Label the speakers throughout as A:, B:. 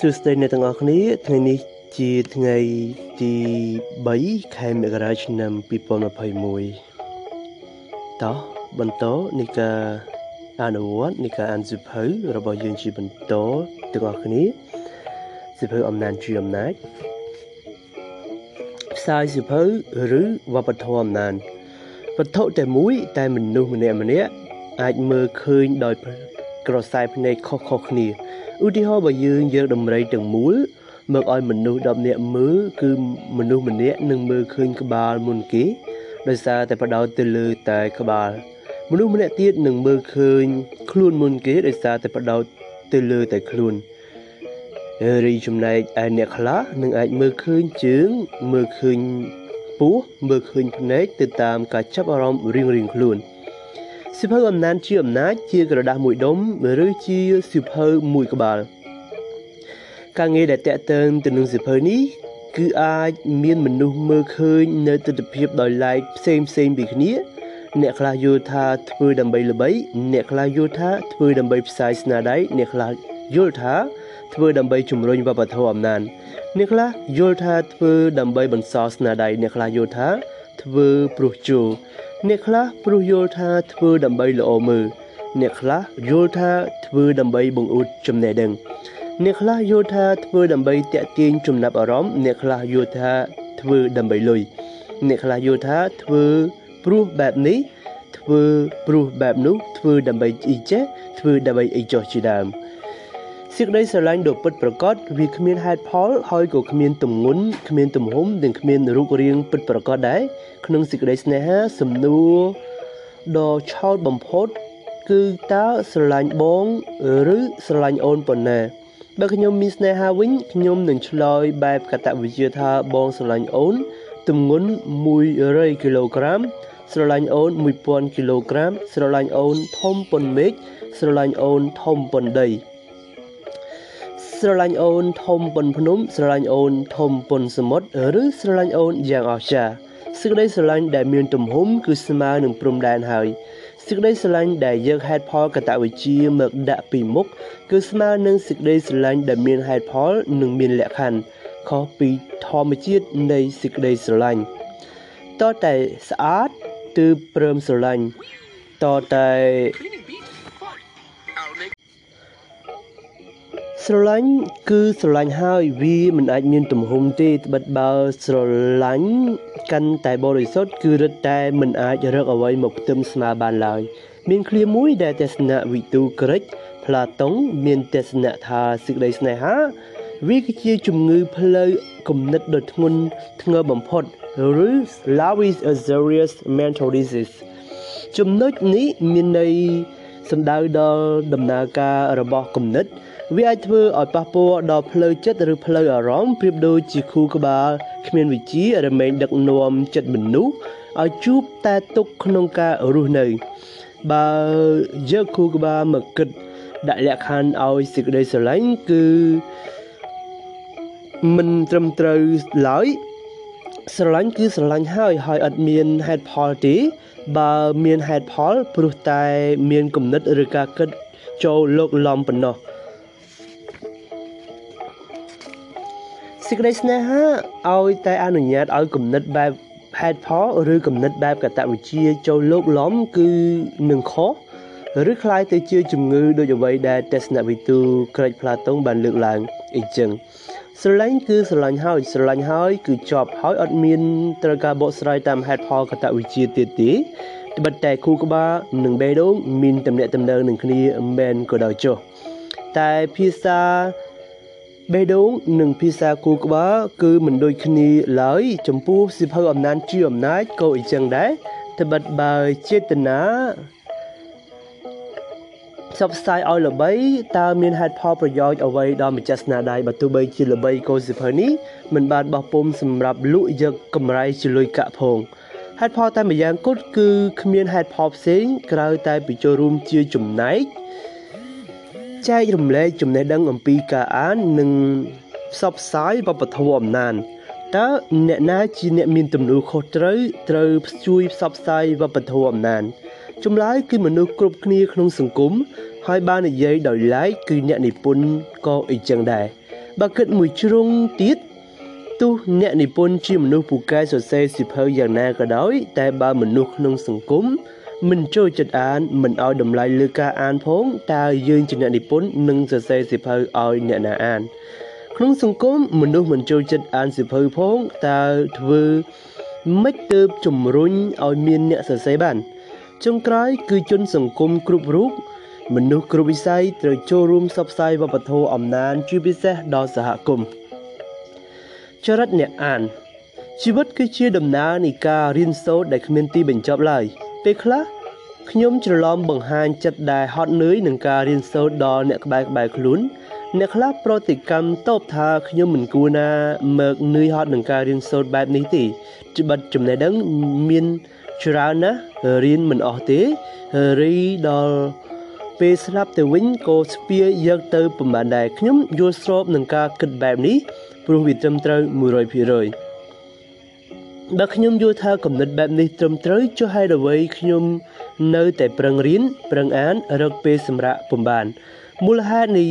A: សួស្តីអ្នកទាំងអស់គ្នាថ្ងៃនេះជាថ្ងៃទី3ខែមករាឆ្នាំ2021តោះបន្តនៃការអនុវត្តនៃការអានសិភៅរបស់យើងជាបន្តទាំងអស់គ្នាសិភៅអំណាចជាអំណាចផ្សាយសិភៅឬវប្បធម៌អំណាចវត្ថុតែមួយតែមនុស្សម្នាក់ម្នាក់អាចមើលឃើញដោយក្រសែភ្នែកខុសៗគ្នា ឧទាហរណ៍បើយើងយកដំរីទាំងមូលមកឲ្យមនុស្ស10នាក់មើលគឺមនុស្សម្នាក់នឹងមើលឃើញក្បាលមុនគេដោយសារតែបដោតទៅលើតែក្បាល មនុស្សម្នាក់ទៀតនឹងមើលឃើញ ខ្លួនមុនគេដោយសារតែបដោតទៅលើតែខ្លួនរីចំណែកឯអ្នកខ្លះនឹងអាចមើលឃើញជើងមើលឃើញពោះមើលឃើញភ្នែកទៅតាមការចាប់អារម្មណ៍រៀងៗខ្លួន។ សិភៅអំណាចជាអំណាចជាក្រដាស់មួយដុំឬជាសិភៅមួយក្បាលការងារដែលតេតើងទៅនឹងសិភៅនេះគឺអាចមានមនុស្សមើលឃើញនៅទស្សនវិជ្ជាដោយឡែកផ្សេងផ្សេងពីគ្នា អ្នកខ្លះយល់ថាធ្វើដើម្បីល្បី អ្នកខ្លះយល់ថាធ្វើដើម្បីផ្សាយស្នាដៃអ្នកខ្លះយល់ថាធ្វើដើម្បីជំរុញវប្បធម៌អំណាចអ្នកខ្លះយល់ថាធ្វើដើម្បីបន្សល់ស្នាដៃអ្នកខ្លះយល់ថាធ្វើព្រោះជោ អ្នកខ្លះព្រោះយល់ថាធ្វើដើម្បីល្អមើលអ្នកខ្លះយល់ថាធ្វើដើម្បីបង្អួតចំណេះដឹងអ្នកខ្លះយល់ថាធ្វើដើម្បីតាក់ទាញចំណាប់អារម្មណ៍អ្នកខ្លះយល់ថាធ្វើដើម្បីលុយអ្នកខ្លះយល់ថាធ្វើព្រោះបែបនេះធ្វើព្រោះបែបនោះធ្វើដើម្បីអីចេះធ្វើដើម្បីអីចោះជាដើមសេចក្តីស្រឡាញ់ដ៏ពិតប្រាកដវាគ្មានហេតុផលហើយក៏គ្មានទម្ងន់គ្មានទំហំនិងគ្មានរូបរាងពិតប្រាកដដែរ ក្នុងសេចក្តីស្នេហាសំណួរដ៏ឆោតបំផុត គឺតើស្រឡាញ់បងឬស្រឡាញ់អូនប៉ុណ្ណាបើខ្ញុំមានស្នេហាវិញខ្ញុំនឹងឆ្លើយបែបកតវិជ្ជាថាបងស្រឡាញ់អូនទម្ងន់100គីឡូក្រាមស្រឡាញ់អូន1000គីឡូក្រាមស្រឡាញ់អូនធំប៉ុនមេឃស្រឡាញ់អូនធំប៉ុនដីស្រឡាញ់អូនធំប៉ុនភ្នំស្រឡាញ់អូនធំប៉ុនសមុទ្រឬស្រឡាញ់អូនយ៉ាងអស្ចារ្យ សេចក្តីស្រឡាញ់ដែលមានទំហំគឺស្មើនឹងព្រំដែនហើយសេចក្តីស្រឡាញ់ដែលយកហេតុផលកតវិជ្ជាមកដាក់ពីមុខគឺស្មើនឹងសេចក្តីស្រឡាញ់ដែលមានហេតុផលនិងមានលក្ខខណ្ឌខុសពីធម្មជាតិនៃសេចក្តីស្រឡាញ់តតែស្អាតទើបព្រមស្រឡាញ់តតែ ស្រឡាញ់គឺស្រឡាញ់ហើយវាមិនអាចមានទំហំទេត្បិតបើស្រឡាញ់កាន់តែបរិសុទ្ធគឺរឹតតែមិនអាចរកអ្វីមកផ្ទឹមស្មើបានឡើយមានឃ្លាមួយដែលទស្សនៈវិទូក្រិចផ្លាតុងមានទស្សនៈថាសេចក្តីស្នេហា វាគឺជាជំងឺផ្លូវគំនិតដ៏ធ្ងន់ធ្ងរបំផុតឬ love is a serious mental disease ចំណុចនេះមានន័យសំដៅដល់ដំណើរការរបស់គំនិត វាអាចធ្វើឲ្យប៉ះពាល់ដល់ផ្លូវចិត្តឬផ្លូវអារម្មណ៍ប្រៀបដូចជាខួរក្បាលគ្មានវិជារមែងដឹកនាំចិត្តមនុស្សឲ្យជួបតែទុកក្នុងការរស់នៅបើយកខួរក្បាលមកគិតដាក់លក្ខខណ្ឌឲ្យសេចក្តីស្រឡាញ់គឺមិនត្រឹមត្រូវឡើយស្រឡាញ់គឺស្រឡាញ់ហើយហើយអត់មានហេតុផលទេបើមានហេតុផលព្រោះតែមានគំនិតឬការគិតចូលលោកលំប៉ុណ្ណោះ សេចក្តីស្នេហាឲ្យតែអនុញ្ញាតឲ្យគំនិតបែបហេតុផលឬគំនិតបែបកតវិជ្ជាចូលលោកលំគឺនឹងខុសឬคล้ายទៅជាជំងឺដូចអ្វីដែលទស្សនវិទូក្រិចផ្លាតុងបានលើកឡើងអីចឹងស្រឡាញ់គឺស្រឡាញ់ហើយស្រឡាញ់ហើយគឺចប់ហើយអត់មានត្រូវការបកស្រាយតាមហេតុផលកតវិជ្ជាទៀតទេត្បិតតែគូក្បាលនិងបេះដូងមានតំណែងតំណែងនឹងគ្នាមែនក៏ដោយចុះតែភាសា បេះដូងនិងភាសាគូក្បាលគឺមិនដូចគ្នាឡើយចំពោះសិភៅអំណាចជាអំណាចក៏អញ្ចឹងដែរត្បិតបើចេតនាផ្សព្វផ្សាយឲ្យល្បីតើមានហេតុផលប្រយោជន៍អ្វីដល់ម្ចាស់ស្នាដៃបើទោះបីជាល្បីក៏សិភៅនេះមិនបានបោះពុំសម្រាប់លក់យកកម្រៃជាលុយកាក់ផងហេតុផលតែម្យ៉ាងគត់គឺគ្មានហេតុផលផ្សេងក្រៅតែពីចូលរួមជាចំណែក ចែករំលែកចំណេះដឹងអំពីការអាននិងផ្សព្វផ្សាយវប្បធម៌អំណាចតើអ្នកណាជាអ្នកមានទំនួលខុសត្រូវត្រូវជួយផ្សព្វផ្សាយវប្បធម៌អំណាចចម្លើយគឺមនុស្សគ្រប់គ្នាក្នុងសង្គមហើយបាននិយាយដោយឡែកគឺអ្នកនិពន្ធក៏អីចឹងដែរបើគិតមួយជ្រុងទៀតទោះអ្នកនិពន្ធជាមនុស្សពូកែសរសេរសិភៅយ៉ាងណាក៏ដោយតែបើមនុស្សក្នុងសង្គម មិនចូលចិត្តអានមិនឲ្យតម្លៃលើការអានផងតើយើងជាអ្នកនិពន្ធនឹងសរសេរសិភៅឲ្យអ្នកណាអាន ក្នុងសង្គមមនុស្សមិនចូលចិត្តអានសិភៅផងតើធ្វើម៉េចទើបជំរុញឲ្យមានអ្នកសរសេរបានចុងក្រោយគឺជនសង្គមគ្រប់រូបមនុស្សគ្រប់វិស័យត្រូវចូលរួមផ្សព្វផ្សាយវប្បធម៌អំណានជាពិសេសដល់សហគមន៍ចរិតអ្នកអានជីវិតគឺជាដំណើរនៃការរៀនសូត្រដែលគ្មានទីបញ្ចប់ឡើយ ពេលខ្លះខ្ញុំច្រឡំបង្ហាញចិត្តដែលហត់នឿយនឹងការរៀនសូត្រដល់អ្នកក្បែរក្បែរខ្លួនអ្នកខ្លះប្រតិកម្មតបថាខ្ញុំមិនគួរណាមើកនឿយហត់នឹងការរៀនសូត្របែបនេះទេច្បិតចំណេះដឹងមានច្រើនណាស់រៀនមិនអស់ទេរីដល់ពេលស្លាប់ទៅវិញក៏ស្ពាយយកទៅប្រហែលដែរខ្ញុំយល់ស្របនឹងការគិតបែបនេះព្រោះវាត្រឹមត្រូវ100% បើខ្ញុំយល់ថាគំនិតបែបនេះត្រឹមត្រូវចុះហេតុអ្វីខ្ញុំនៅតែប្រឹងរៀនប្រឹងអានរកពេលសម្រាកពំបានមូលហេតុនៃ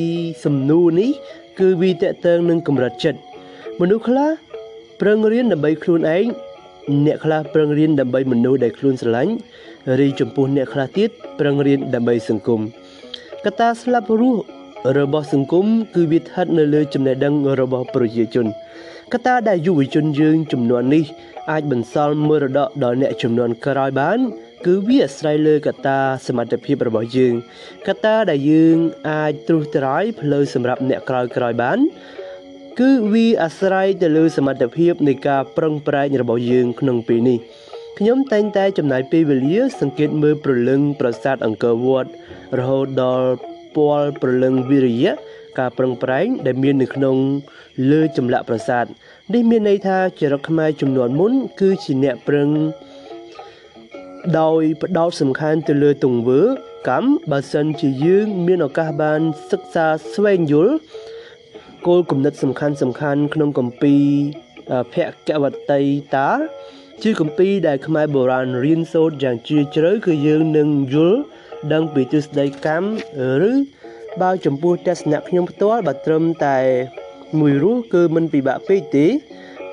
A: សំណួរនេះ គឺវាតកតើងនឹងកម្រិតចិត្តមនុស្សខ្លះប្រឹងរៀនដើម្បីខ្លួនឯងអ្នកខ្លះប្រឹងរៀនដើម្បីមនុស្សដែលខ្លួនស្រឡាញ់រីចំពោះអ្នកខ្លះទៀតប្រឹងរៀនដើម្បីសង្គមកត្តាស្លាប់រស់របស់សង្គមគឺវាស្ថិតនៅលើចំណេះដឹងរបស់ប្រជាជន កត្តាដែលយុវជនយើងចំនួននេះអាចបន្សល់មរតកដល់អ្នកចំនួនក្រោយបាន គឺវាអាស្រ័យលើកត្តាសមត្ថភាពរបស់យើង កត្តាដែលយើងអាចត្រួសត្រាយផ្លូវសម្រាប់អ្នកក្រោយក្រោយបាន គឺវាអាស្រ័យទៅលើសមត្ថភាពនៃការប្រឹងប្រែងរបស់យើងក្នុងពេលនេះខ្ញុំតែងតែចំណាយពេលវេលា សង្កេតមើលព្រលឹងប្រាសាទអង្គរវត្តរហូតដល់ពាល់ព្រលឹងវិរិយៈ ការប្រឹងប្រែងដែលមាននៅក្នុងលើចម្លាក់ប្រាសាទនេះមានន័យថាចរិតខ្មែរចំនួនមុន គឺជាអ្នកប្រឹងដោយផ្ដោតសំខាន់ទៅលើទង្វើ កម្មបើសិនជាយើង មានឱកាសបានសិក្សាស្វែងយល់គោលគំនិតសំខាន់សំខាន់ក្នុងគម្ពីរភគវតីតា ជាគម្ពីរដែលខ្មែរបុរាណរៀនសូត្រយ៉ាងជ្រាលជ្រៅគឺយើងនឹងយល់ដឹងពីទ្រឹស្ដីកម្មឬ បើចំពោះទស្សនៈខ្ញុំផ្ទាល់បើត្រឹមតែមួយរស់គឺមិនពិបាកពេកទេ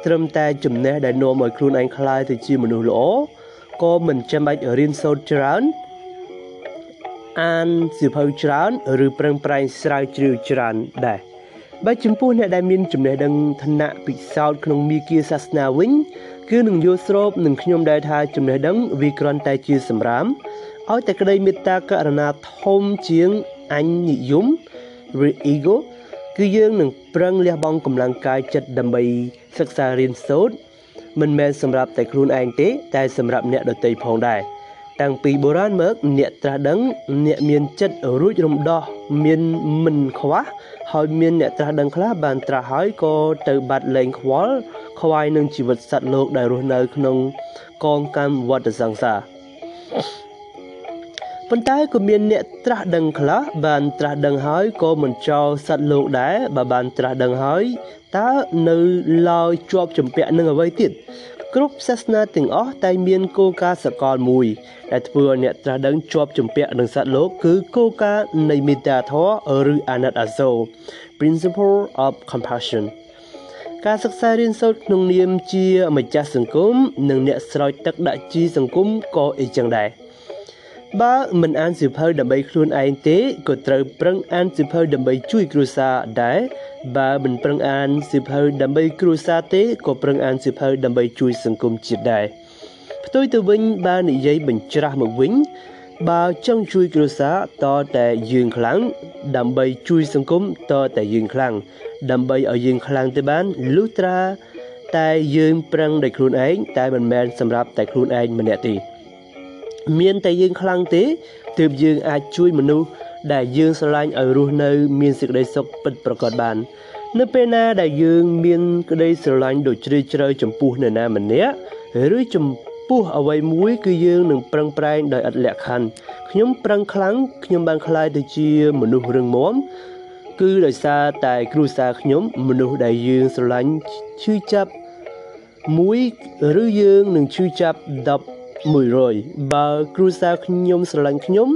A: ត្រឹមតែចំណេះដែលនាំឲ្យខ្លួនឯងក្លាយទៅជាមនុស្សល្អក៏មិនចាំបាច់រៀនសូត្រច្រើនអានសៀវភៅច្រើនឬប្រឹងប្រែងស្រាវជ្រាវច្រើនដែរបើចំពោះអ្នកដែលមានចំណេះដឹងឋានៈពិសោធន៍ក្នុងមាគ៌ាសាសនាវិញ គឺនឹងយល់ស្របនឹងខ្ញុំដែរថាចំណេះដឹងវាគ្រាន់តែជាសម្រាមឲ្យតែក្តីមេត្តាករណាធំជាង អញនិយមឬ ego គឺយើងនឹងប្រឹងលះបង់កម្លាំងកាយចិត្តដើម្បីសិក្សារៀនសូត្រមិនមែនសម្រាប់តែខ្លួនឯងទេ តែសម្រាប់អ្នកដទៃផងដែរតាំងពីបុរាណមកអ្នកត្រាស់ដឹង អ្នកមានចិត្តរួចរំដោះមានមិនខ្វះហើយមានអ្នកត្រាស់ដឹងខ្លះបានត្រាស់ហើយក៏ទៅបាត់លែងខ្វល់ខ្វាយនឹងជីវិតសត្វលោកដែលរស់នៅក្នុងកងកម្មវដ្តសង្សារ ប៉ុន្តែក៏មានអ្នកត្រាស់ដឹងខ្លះបានត្រាស់ដឹងហើយក៏មិនចោលសត្វលោកដែរបើបានត្រាស់ដឹងហើយតើនៅឡើយជាប់ចម្ពាក់នឹងអ្វីទៀតគ្រប់សាសនាទាំងអស់តែមានគោលការណ៍សកលមួយ ដែលធ្វើឲ្យអ្នកត្រាស់ដឹងជាប់ចម្ពាក់នឹងសត្វលោកគឺគោលការណ៍នៃមេត្តាធម៌ឬអាណិតអាសូរ Principle of Compassion ការសិក្សារៀនសូត្រក្នុងនាមជាម្ចាស់សង្គមនិងអ្នកស្រោចទឹកដាក់ជីសង្គមក៏អីចឹងដែរ បើមិនអានសៀវភៅដើម្បីខ្លួនឯងទេក៏ត្រូវប្រឹងអានសៀវភៅដើម្បីជួយគ្រួសារដែរបើមិនប្រឹងអានសៀវភៅដើម្បីគ្រួសារទេក៏ប្រឹងអានសៀវភៅដើម្បីជួយសង្គមជាតិដែរផ្ទុយទៅវិញបើនិយាយបញ្ច្រាស់មកវិញបើចង់ជួយគ្រួសារតតែយើងខ្លាំងដើម្បីជួយសង្គមតតែយើងខ្លាំងដើម្បីឲ្យយើងខ្លាំងទៅបានលុះត្រាតែយើងប្រឹងដោយខ្លួនឯងតែមិនមែនសម្រាប់តែខ្លួនឯងម្នាក់ទេ មានតែយើងខ្លាំងទេទើបយើងអាចជួយមនុស្សដែលយើងស្រឡាញ់ឲ្យរស់នៅ មានសេចក្តីសុខពិតប្រាកដបាន នៅពេលណាដែលយើងមានក្តីស្រឡាញ់ដូចជ្រាលជ្រៅចំពោះនរណាម្នាក់ឬចំពោះអ្វីមួយ គឺយើងនឹងប្រឹងប្រែងដោយឥតលក្ខខណ្ឌខ្ញុំប្រឹងខ្លាំងខ្ញុំបានក្លាយទៅជាមនុស្សរឹងមាំគឺដោយសារតែគ្រួសារខ្ញុំ មនុស្សដែលយើងស្រឡាញ់ឈឺចាប់មួយឬយើងនឹងឈឺចាប់10 100បើគ្រួសារខ្ញុំស្រឡាញ់ខ្ញុំ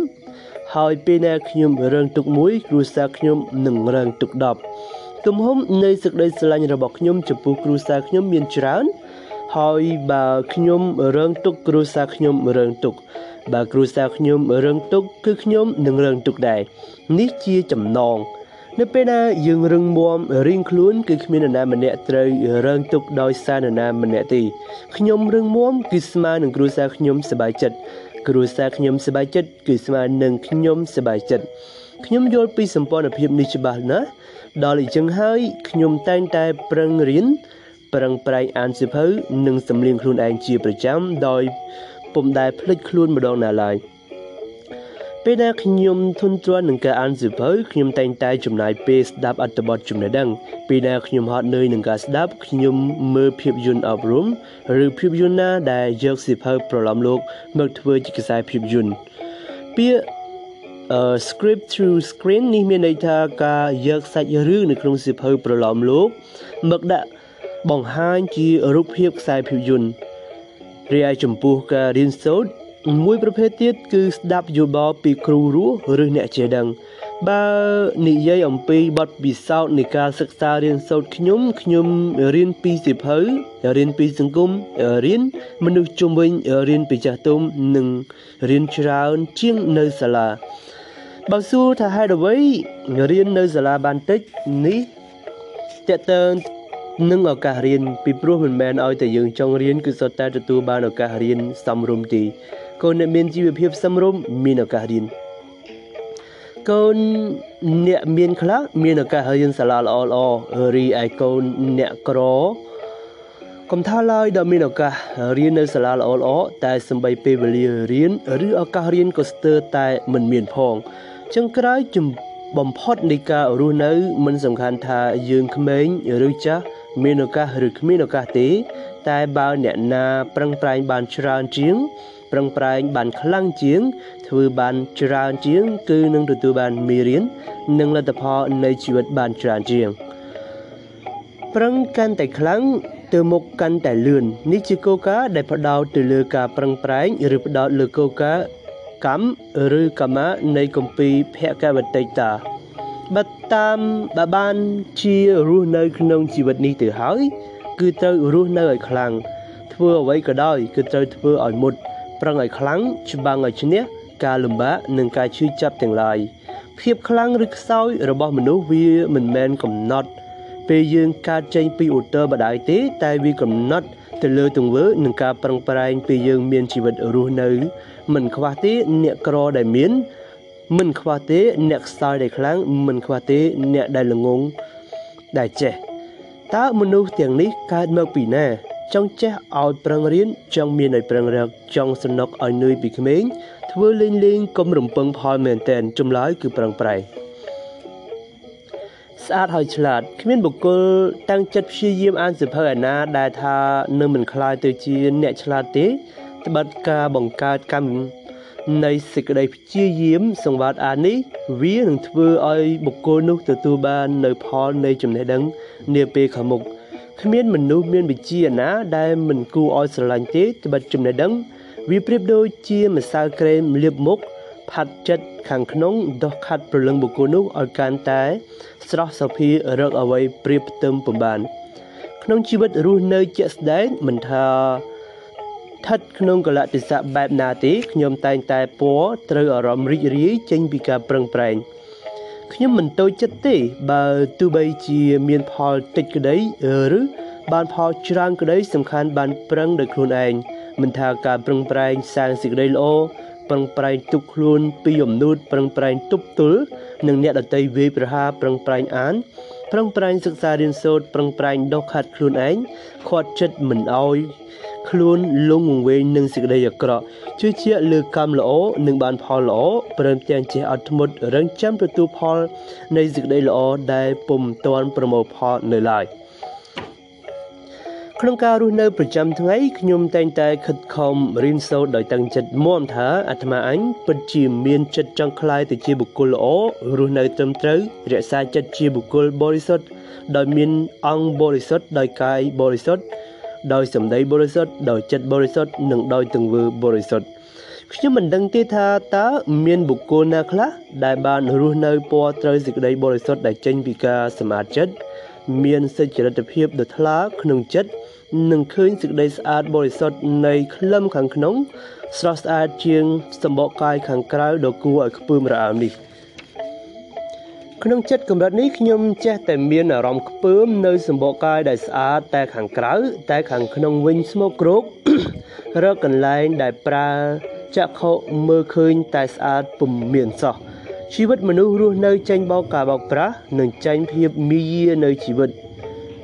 A: ហើយពេលណាខ្ញុំរងទុកមួយគ្រួសារខ្ញុំនឹងរងទុក10ទំហំនៃសេចក្តីស្រឡាញ់របស់ខ្ញុំចំពោះគ្រួសារខ្ញុំមានច្រើន ហើយបើខ្ញុំរើងទុកគ្រួសារខ្ញុំរើងទុកបើគ្រួសារខ្ញុំរើងទុកគឺខ្ញុំនឹងរើងទុកដែរនេះជាចំណង នៅពេលណាយើងរឹងមាំរៀងខ្លួនគឺគ្មាននរណាម្នាក់ត្រូវរើងទុកដោយសារនរណាម្នាក់ទេខ្ញុំរឹងមាំគឺស្មើនឹងគ្រួសារខ្ញុំសប្បាយចិត្តគ្រួសារខ្ញុំសប្បាយចិត្តគឺស្មើនឹងខ្ញុំសប្បាយចិត្តខ្ញុំយល់ពីសម្ព័ន្ធភាពនេះច្បាស់ណាស់ដល់អញ្ចឹងហើយខ្ញុំតែងតែប្រឹងរៀនប្រឹងប្រែងអានសៀវភៅនិងសម្លៀងខ្លួនឯងជាប្រចាំដោយពុំដែលភ្លេចខ្លួនម្ដងណាឡើយ ពេលដែលខ្ញុំធន់ទ្រាំនឹងការអានសៀវភៅខ្ញុំតែងតែចំណាយពេលស្ដាប់អត្ថបទចំណេះដឹងពេលដែលខ្ញុំហត់នឿយនឹងការស្ដាប់ខ្ញុំមើលភាពយន្តអប់រំឬភាពយន្តណាដែលយកសៀវភៅប្រឡំលោកមកធ្វើជាខ្សែភាពយន្តពាក្យ uh, script through screen នេះមានន័យថាការយកសាច់រឿងនៅក្នុងសៀវភៅប្រឡំលោកមកដាក់បង្ហាញជារូបភាពខ្សែភាពយន្តរីឯចំពោះការរៀនសូត្រ មួយប្រភេទទៀតគឺស្ដាប់យោបល់ពីគ្រូរស់ឬអ្នកចេះដឹងបើនិយាយអំពីបទពិសោធន៍នៃការសិក្សារៀនសូត្រខ្ញុំខ្ញុំរៀនពីសៀវភៅរៀនពីសង្គមរៀនមនុស្សជុំវិញរៀនពីចាស់ទុំនិងរៀនច្រើនជាងនៅសាលាបើសួរថាហេតុអ្វីរៀននៅសាលាបានតិចនេះតើតើនឹងឱកាសរៀនពីព្រោះមិនមែនឲ្យតែយើងចង់រៀនគឺសុទ្ធតែទទួលបានឱកាសរៀនសមរម្យទេ កូនអ្នកមានជីវភាពសមរម្យមានឱកាសរៀនកូនអ្នកមានខ្លះមានឱកាសរៀនសាលាល្អល្អរីឯកូនអ្នកក្រកុំថាឡើយដល់មានឱកាសរៀននៅសាលាល្អល្អតែសំបីពេលវេលារៀនឬឱកាសរៀនក៏ស្ទើរតែមិនមានផងចឹងក្រោយចំបំផុតនៃការរស់នៅមិនសំខាន់ថាយើងក្មេងឬចាស់មានឱកាសឬគ្មានឱកាសទេ តែបើអ្នកណាប្រឹងប្រែងបានច្រើនជាង ប្រឹងប្រែងបានខ្លាំងជាង ធ្វើបានច្រើនជាង គឺនឹងទទួលបានមេរៀននិងលទ្ធផលនៃជីវិតបានច្រើនជាងប្រឹងកាន់តែខ្លាំងទៅមុខកាន់តែលឿននេះជាគោលការណ៍ដែលផ្ដោតទៅលើការប្រឹងប្រែងឬផ្ដោតលើគោលការណ៍កម្មឬកម្មនៃគម្ពីរភគវតិតាបើតាមបើបានជារស់នៅក្នុងជីវិតនេះទៅហើយ គឺត្រូវរស់នៅឲ្យខ្លាំងធ្វើអ្វីក៏ដោយគឺត្រូវធ្វើឲ្យមុត ប្រឹងឲ្យខ្លាំងច្បាំងឲ្យឈ្នះការលំបាកនិងការឈឺចាប់ទាំងឡាយភាពខ្លាំងឬខ្សោយរបស់មនុស្សវាមិនមែនកំណត់ពេលយើងកើតចេញពីឧត្តរបដាយទេ តែវាកំណត់ទៅលើទង្វើនិងការប្រឹងប្រែងពេលយើងមានជីវិតរស់នៅ មិនខ្វះទេអ្នកក្រដែលមាន មិនខ្វះទេអ្នកខ្សោយដែលខ្លាំងមិនខ្វះទេអ្នកដែលល្ងងដែលចេះតើមនុស្សទាំងនេះកើតមកពីណា ចង់ចេះឲ្យប្រឹងរៀនចង់មានឲ្យប្រឹងរកចង់សំណុកឲ្យនឿយពីក្មេងធ្វើលេងលេងកុំរំពឹងផលមែនតែនចម្លើយគឺប្រឹងប្រែងស្អាតហើយឆ្លាតគ្មានបុគ្គលតាំងចិត្តព្យាយាមអានសៀវភៅឯណាដែលថានឹងមិនខ្លាយទៅជាអ្នកឆ្លាតទេត្បិតការបង្កើតកម្មនៃសេចក្តីព្យាយាមសង្វាតអាននេះវានឹងធ្វើឲ្យបុគ្គលនោះទទួលបាននៅផលនៃចំណេះដឹងនាពេលខាងមុខ គ្មានមនុស្សមានវិជ្ជាណាដែលមិនគួរឲ្យស្រឡាញ់ទេត្បិតចំណេះដឹង វាប្រៀបដូចជាម្សៅក្រែមលាបមុខផាត់ចិត្តខាងក្នុងដោះខាត់ព្រលឹងបុគ្គលនោះឲ្យកាន់តែ ស្រស់សោភារកអ្វីប្រៀបផ្ទឹមពំបាន ក្នុងជីវិតរស់នៅជាក់ស្ដែងមិនថាស្ថិតក្នុងកលៈទេសៈបែបណាទេខ្ញុំតែងតែពណ៌ត្រូវអារម្មណ៍រីករាយចេញពីការប្រឹងប្រែង ខ្ញុំមិនតូចចិត្តទេ បើទោះបីជាមានផលតិចក្តីឬបានផលច្រើនក្តីសំខាន់បានប្រឹងដោយខ្លួនឯងមិនថាការប្រឹងប្រែងសាងសេចក្តីល្អប្រឹងប្រែងទប់ខ្លួនពីអំនួតប្រឹងប្រែងទប់ទល់នឹងអ្នកដតីវាយប្រហារប្រឹងប្រែងអានប្រឹងប្រែងសិក្សារៀនសូត្រប្រឹងប្រែងដុសខាត់ខ្លួនឯងខាត់ចិត្តមិនអោយ ខ្លួនលងវង្វេងនឹងសេចក្តីអាក្រក់ជឿជាក់លើកម្មល្អនឹងបានផលល្អព្រមទាំងចេះអត់ធ្មត់រងចាំទទួលផលនៃសេចក្តីល្អដែលពុំទាន់ប្រមូលផលនៅឡើយក្នុងការរស់នៅប្រចាំថ្ងៃខ្ញុំតែងតែខិតខំរៀនសូត្រដោយតាំងចិត្តមាំថាអាត្មាអញពិតជាមានចិត្តចង់ក្លាយទៅជាបុគ្គលល្អរស់នៅត្រឹមត្រូវរក្សាចិត្តជាបុគ្គលបរិសុទ្ធដោយមានអង្គបរិសុទ្ធដោយកាយបរិសុទ្ធ ដោយសម្ដីបរិសុទ្ធដោយចិត្តបរិសុទ្ធនិងដោយទង្វើបរិសុទ្ធខ្ញុំមិនដឹងទេថាតើមានបុគ្គលណាខ្លះដែលបានរស់នៅពណ៌ត្រូវសេចក្តីបរិសុទ្ធដែលចេញពីការសម្អាតចិត្តមានសេចក្តីភាពដ៏ថ្លាក្នុងចិត្តនឹងឃើញសេចក្តីស្អាតបរិសុទ្ធនៃក្លឹមខាងក្នុងស្រស់ស្អាតជាងសម្បកកាយខាងក្រៅដ៏គួរឲ្យខ្ពើមរអើមនេះ ក្នុងចិត្តកម្រិតនេះខ្ញុំចេះតែមានអារម្មណ៍ខ្ពើមនៅសម្បកកាយដែលស្អាតតែខាងក្រៅតែខាងក្នុងវិញស្មោកគ្រោករកកន្លែងដែលប្រើចក្ខុមើលឃើញតែស្អាតពុំមានសោះជីវិតមនុស្សរស់នៅចេញបោកការបោកប្រាស់និងចេញភាពមាយានៅជីវិត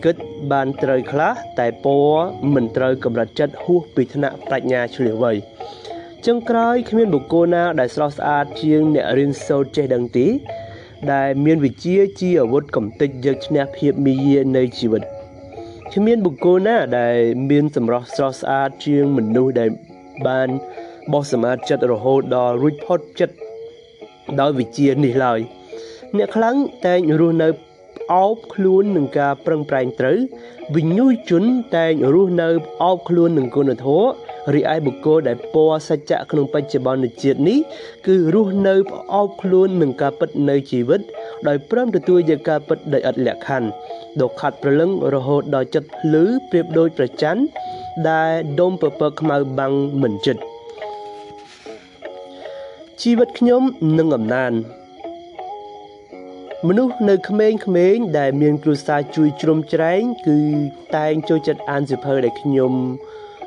A: គិតបានត្រូវខ្លះតែពណ៌មិនត្រូវកម្រិតចិត្តហួសពីថ្នាក់ប្រាជ្ញាឆ្លៀសវៃចុងក្រោយគ្មានបុគ្គលណាដែលស្រស់ស្អាតជាងអ្នករៀនសូត្រចេះដឹងទេ ដែលមានវិជាជាអាវុធកំទេចយកឈ្នះភាពមាយានៃជីវិតគ្មានបុគ្គលណាដែលមានសម្រស់ស្រស់ស្អាតជាងមនុស្សដែលបានបោះសម្អាតចិត្តរហូតដល់រួចផុតចិត្តដោយវិជានេះឡើយអ្នកខ្លាំងតែងរស់នៅអោបខ្លួននឹងការប្រឹងប្រែងត្រូវវិញ្ញូជនតែងរស់នៅអោបខ្លួននឹងគុណធម៌ រីឯបុគ្គលដែលពណ៌សច្ចៈក្នុងបច្ចុប្បន្នជាតិនេះគឺរស់នៅអោបខ្លួននឹងការពិតនៅជីវិត ដោយព្រមទទួលយកការពិតដោយឥតលក្ខខណ្ឌដ៏ខាត់ព្រលឹងរហូតដល់ចិត្តភ្លឺប្រៀបដូចប្រច័នដែលដុំពពកខ្មៅបាំងមិនចិត្តជីវិតខ្ញុំនឹងអំណានមនុស្សនៅក្មេងៗដែលមានគ្រួសារជួយជ្រោមជ្រែងគឺតែងចូលចិត្តអានសៀវភៅដែលខ្ញុំ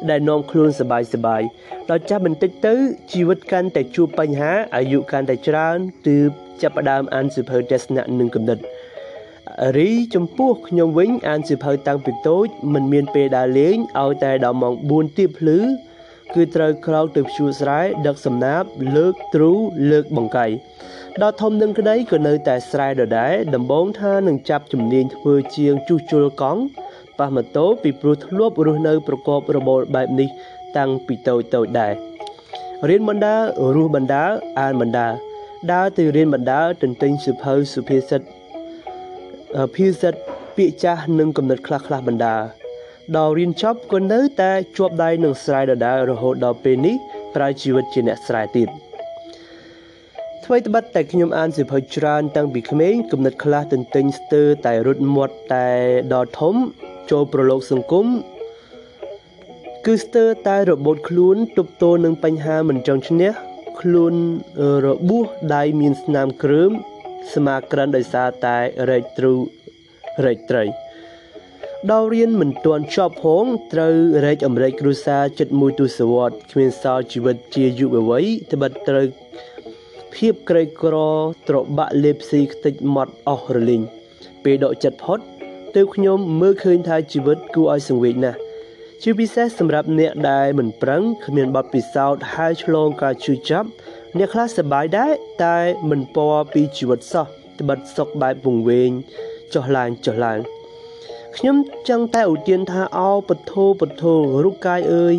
A: ដែលនាំខ្លួនសបាយសបាយដល់ចាស់បន្តិចទៅជីវិតកាន់តែជួបបញ្ហាអាយុកាន់តែច្រើនទើបចាប់ផ្ដើមអានសៀវភៅទស្សនៈនិងគំនិតរីចំពោះខ្ញុំវិញអានសៀវភៅតាំងពីតូចមិនមានពេលដើរលេងឲ្យតែដល់ម៉ោង4ទៀបភ្លឺគឺត្រូវក្រោកទៅភ្ជួរស្រែដឹកសំណាបលើកទ្រូលើកបង្កៃដល់ធំនឹងក្តីក៏នៅតែស្រែដដែលដំបងថានឹងចាប់ជំនាញធ្វើជាងជួសជុលកង់ ប៉ះម៉ូតូពីព្រោះធ្លាប់រស់នៅប្រកបរបរបែបនេះ តាំងពីតូចតូចដែររៀនបណ្ដារស់បណ្ដាអានបណ្ដាដើរទៅរៀនបណ្ដាទន្ទិញសុភៅសុភាសិតភាសិតពាក្យចាស់និងកំណត់ខ្លះខ្លះបណ្ដាដល់រៀនចប់ក៏នៅតែជាប់ដៃនឹងស្រែដដែលរហូតដល់ពេលនេះប្រើជីវិតជាអ្នកស្រែទៀតថ្មីត្បិតតែខ្ញុំអានសៀវភៅច្រើនតាំងពីក្មេងគំនិតខ្លះទន្ទិញស្ទើរតែរត់មាត់តែដល់ធំ ចូលប្រឡូកសង្គមគឺស្ទើរតែរបូតខ្លួនទប់ទល់នឹងបញ្ហាមិនចង់ឈ្នះខ្លួនរបួសដៃមានស្នាមគ្រើមស្មាក្រិនដោយសារតែរែកទ្រូរែកត្រីដល់រៀនមិនទាន់ចប់ផងត្រូវរែកអមរែកគ្រួសារចិត្តមួយទសវត្សគ្មានសល់ជីវិតជាយុវវ័យត្បិតត្រូវភាពក្រីក្រត្របាក់លេបស៊ីខ្ទេចម៉ត់អស់រលីងពេលដកចិត្តផុត ទើបខ្ញុំមើលឃើញថាជីវិតគួរឲ្យសង្វេគណាស់ជាពិសេសសម្រាប់អ្នកដែលមិនប្រឹងគ្មានបទពិសោធន៍ហើយឆ្លងការជឿចាប់អ្នកខ្លះសប្បាយដែរតែមិនពណ៌ពីជីវិតសោះត្បិតសុខបែបវង្វេងចុះឡើងចុះឡើងខ្ញុំចង់តែឧទានថាអោពធោពធោរូបកាយអើយ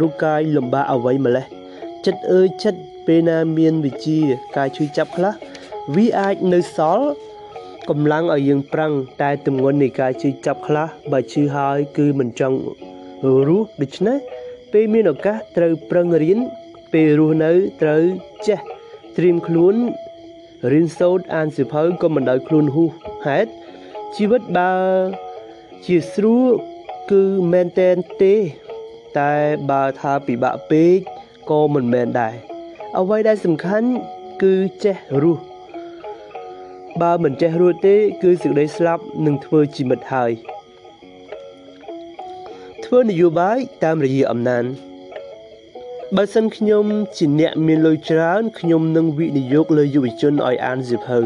A: រូបកាយលំបាកអ្វីម្លេះចិត្តអើយចិត្តពេលណាមានវិជា ការជួយចាប់ខ្លះវាអាចនៅសល់ កម្លាំងឲ្យយើងប្រឹងតែទម្ងន់នៃការជួយចាប់ខ្លះបើឈឺហើយគឺមិនចង់រស់ដូច្នេះពេលមានឱកាសត្រូវប្រឹងរៀនពេលរស់នៅត្រូវចេះត្រៀមខ្លួនរៀនសូត្រអានសៀវភៅក៏មិនដោយខ្លួនហួសហេតុជីវិតបើជាស្រួលគឺមែនតែនទេ តែបើថាពិបាកពេកក៏មិនមែនដែរអ្វីដែលសំខាន់គឺចេះរស់ បើមិនចេះរស់ទេ គឺសេចក្តីស្លាប់នឹងធ្វើជីវិតហើយធ្វើនយោបាយតាមរយៈអំណាចបើសិនខ្ញុំជាអ្នកមានលុយច្រើនខ្ញុំនឹងវិនិយោគលើយុវជនឲ្យអានសៀវភៅ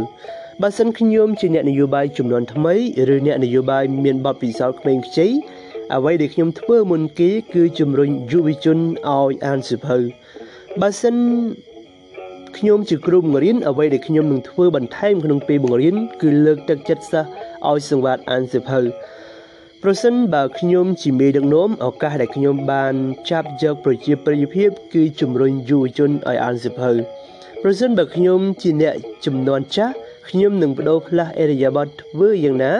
A: បើសិនខ្ញុំជាអ្នកនយោបាយចំនួនថ្មីឬអ្នកនយោបាយមានបទពិសោធន៍ក្មេងខ្ចីអ្វីដែលខ្ញុំធ្វើមុនគេគឺជំរុញយុវជនឲ្យអានសៀវភៅបើសិន ខ្ញុំជាគ្រូបង្រៀនអ្វីដែលខ្ញុំនឹងធ្វើបន្ថែមក្នុងពេលបង្រៀនគឺលើកទឹកចិត្តសិស្សឲ្យសង្វាតអានសៀវភៅប្រសិនបើខ្ញុំជាមេដឹកនាំឱកាសដែលខ្ញុំបានចាប់យកប្រជាប្រិយភាពគឺជំរុញយុវជនឲ្យអានសៀវភៅប្រសិនបើខ្ញុំជាអ្នកចំនួនចាស់ខ្ញុំនឹងបដូរផ្លាស់អេរិយាប័ត្រធ្វើយ៉ាងណា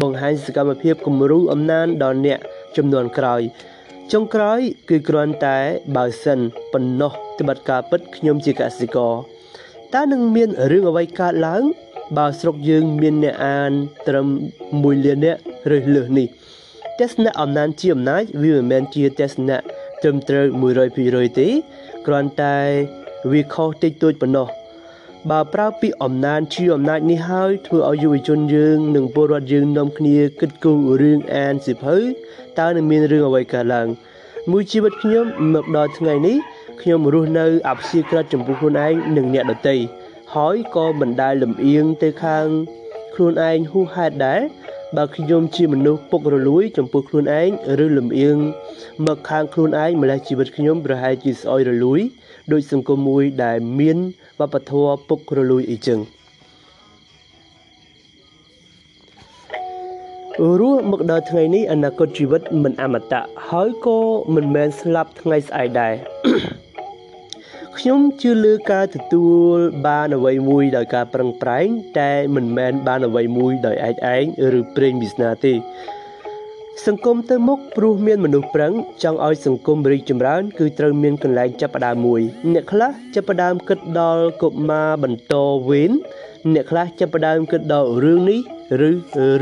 A: បង្ហាញសកម្មភាពគំរូអំណាចដល់អ្នកចំនួនក្រោយចុងក្រោយ គឺគ្រាន់តែបើសិនប៉ុណ្ណោះ ត្បិតការពិតខ្ញុំជាកសិករតើនឹងមានរឿងអ្វីកើតឡើងបើស្រុកយើងមានអ្នកអានត្រឹម1លាននាក់ឬលើសនេះទស្សនៈអំណាចជាអំណាចវាមិនមែនជាទស្សនៈត្រឹមត្រូវ100%ទេគ្រាន់តែវាខុសតិចតួចប៉ុណ្ណោះបើប្រើពាក្យអំណាចជាអំណាចនេះហើយធ្វើឲ្យយុវជនយើងនិងពលរដ្ឋយើងនាំគ្នាគិតគូររឿងអានសិភៅតើនឹងមានរឿងអ្វីកើតឡើងមួយជីវិតខ្ញុំមកដល់ថ្ងៃនេះ ខ្ញុំរស់នៅអព្យាក្រឹតចំពោះខ្លួនឯងនិងអ្នកដទៃហើយក៏មិនដែលលំអៀងទៅខាងខ្លួនឯងហួសហេតុដែរបើខ្ញុំជាមនុស្សពុករលួយ ចំពោះខ្លួនឯងឬលំអៀងមកខាងខ្លួនឯងម្លេះជីវិតខ្ញុំប្រហែលជាស្អុយរលួយដោយសង្គមមួយដែលមានវប្បធម៌ពុករលួយអីចឹងរស់មកដល់ថ្ងៃនេះអនាគតជីវិតមិនអមតៈហើយក៏មិនមែនស្លាប់ថ្ងៃស្អែកដែរ ខ្ញុំជឿលើការទទួលបានអ្វីមួយដោយការប្រឹងប្រែងតែមិនមែនបានអ្វីមួយដោយឯកឯងឬព្រេងវាសនាទេសង្គមទៅមុខព្រោះមានមនុស្សប្រឹងចង់ឲ្យសង្គមរីកចម្រើន គឺត្រូវមានកន្លែងចាប់ផ្ដើមមួយអ្នកខ្លះចាប់ផ្ដើមគិតដល់កុមារបន្តវេនអ្នកខ្លះចាប់ផ្ដើមគិតដល់រឿងនេះឬ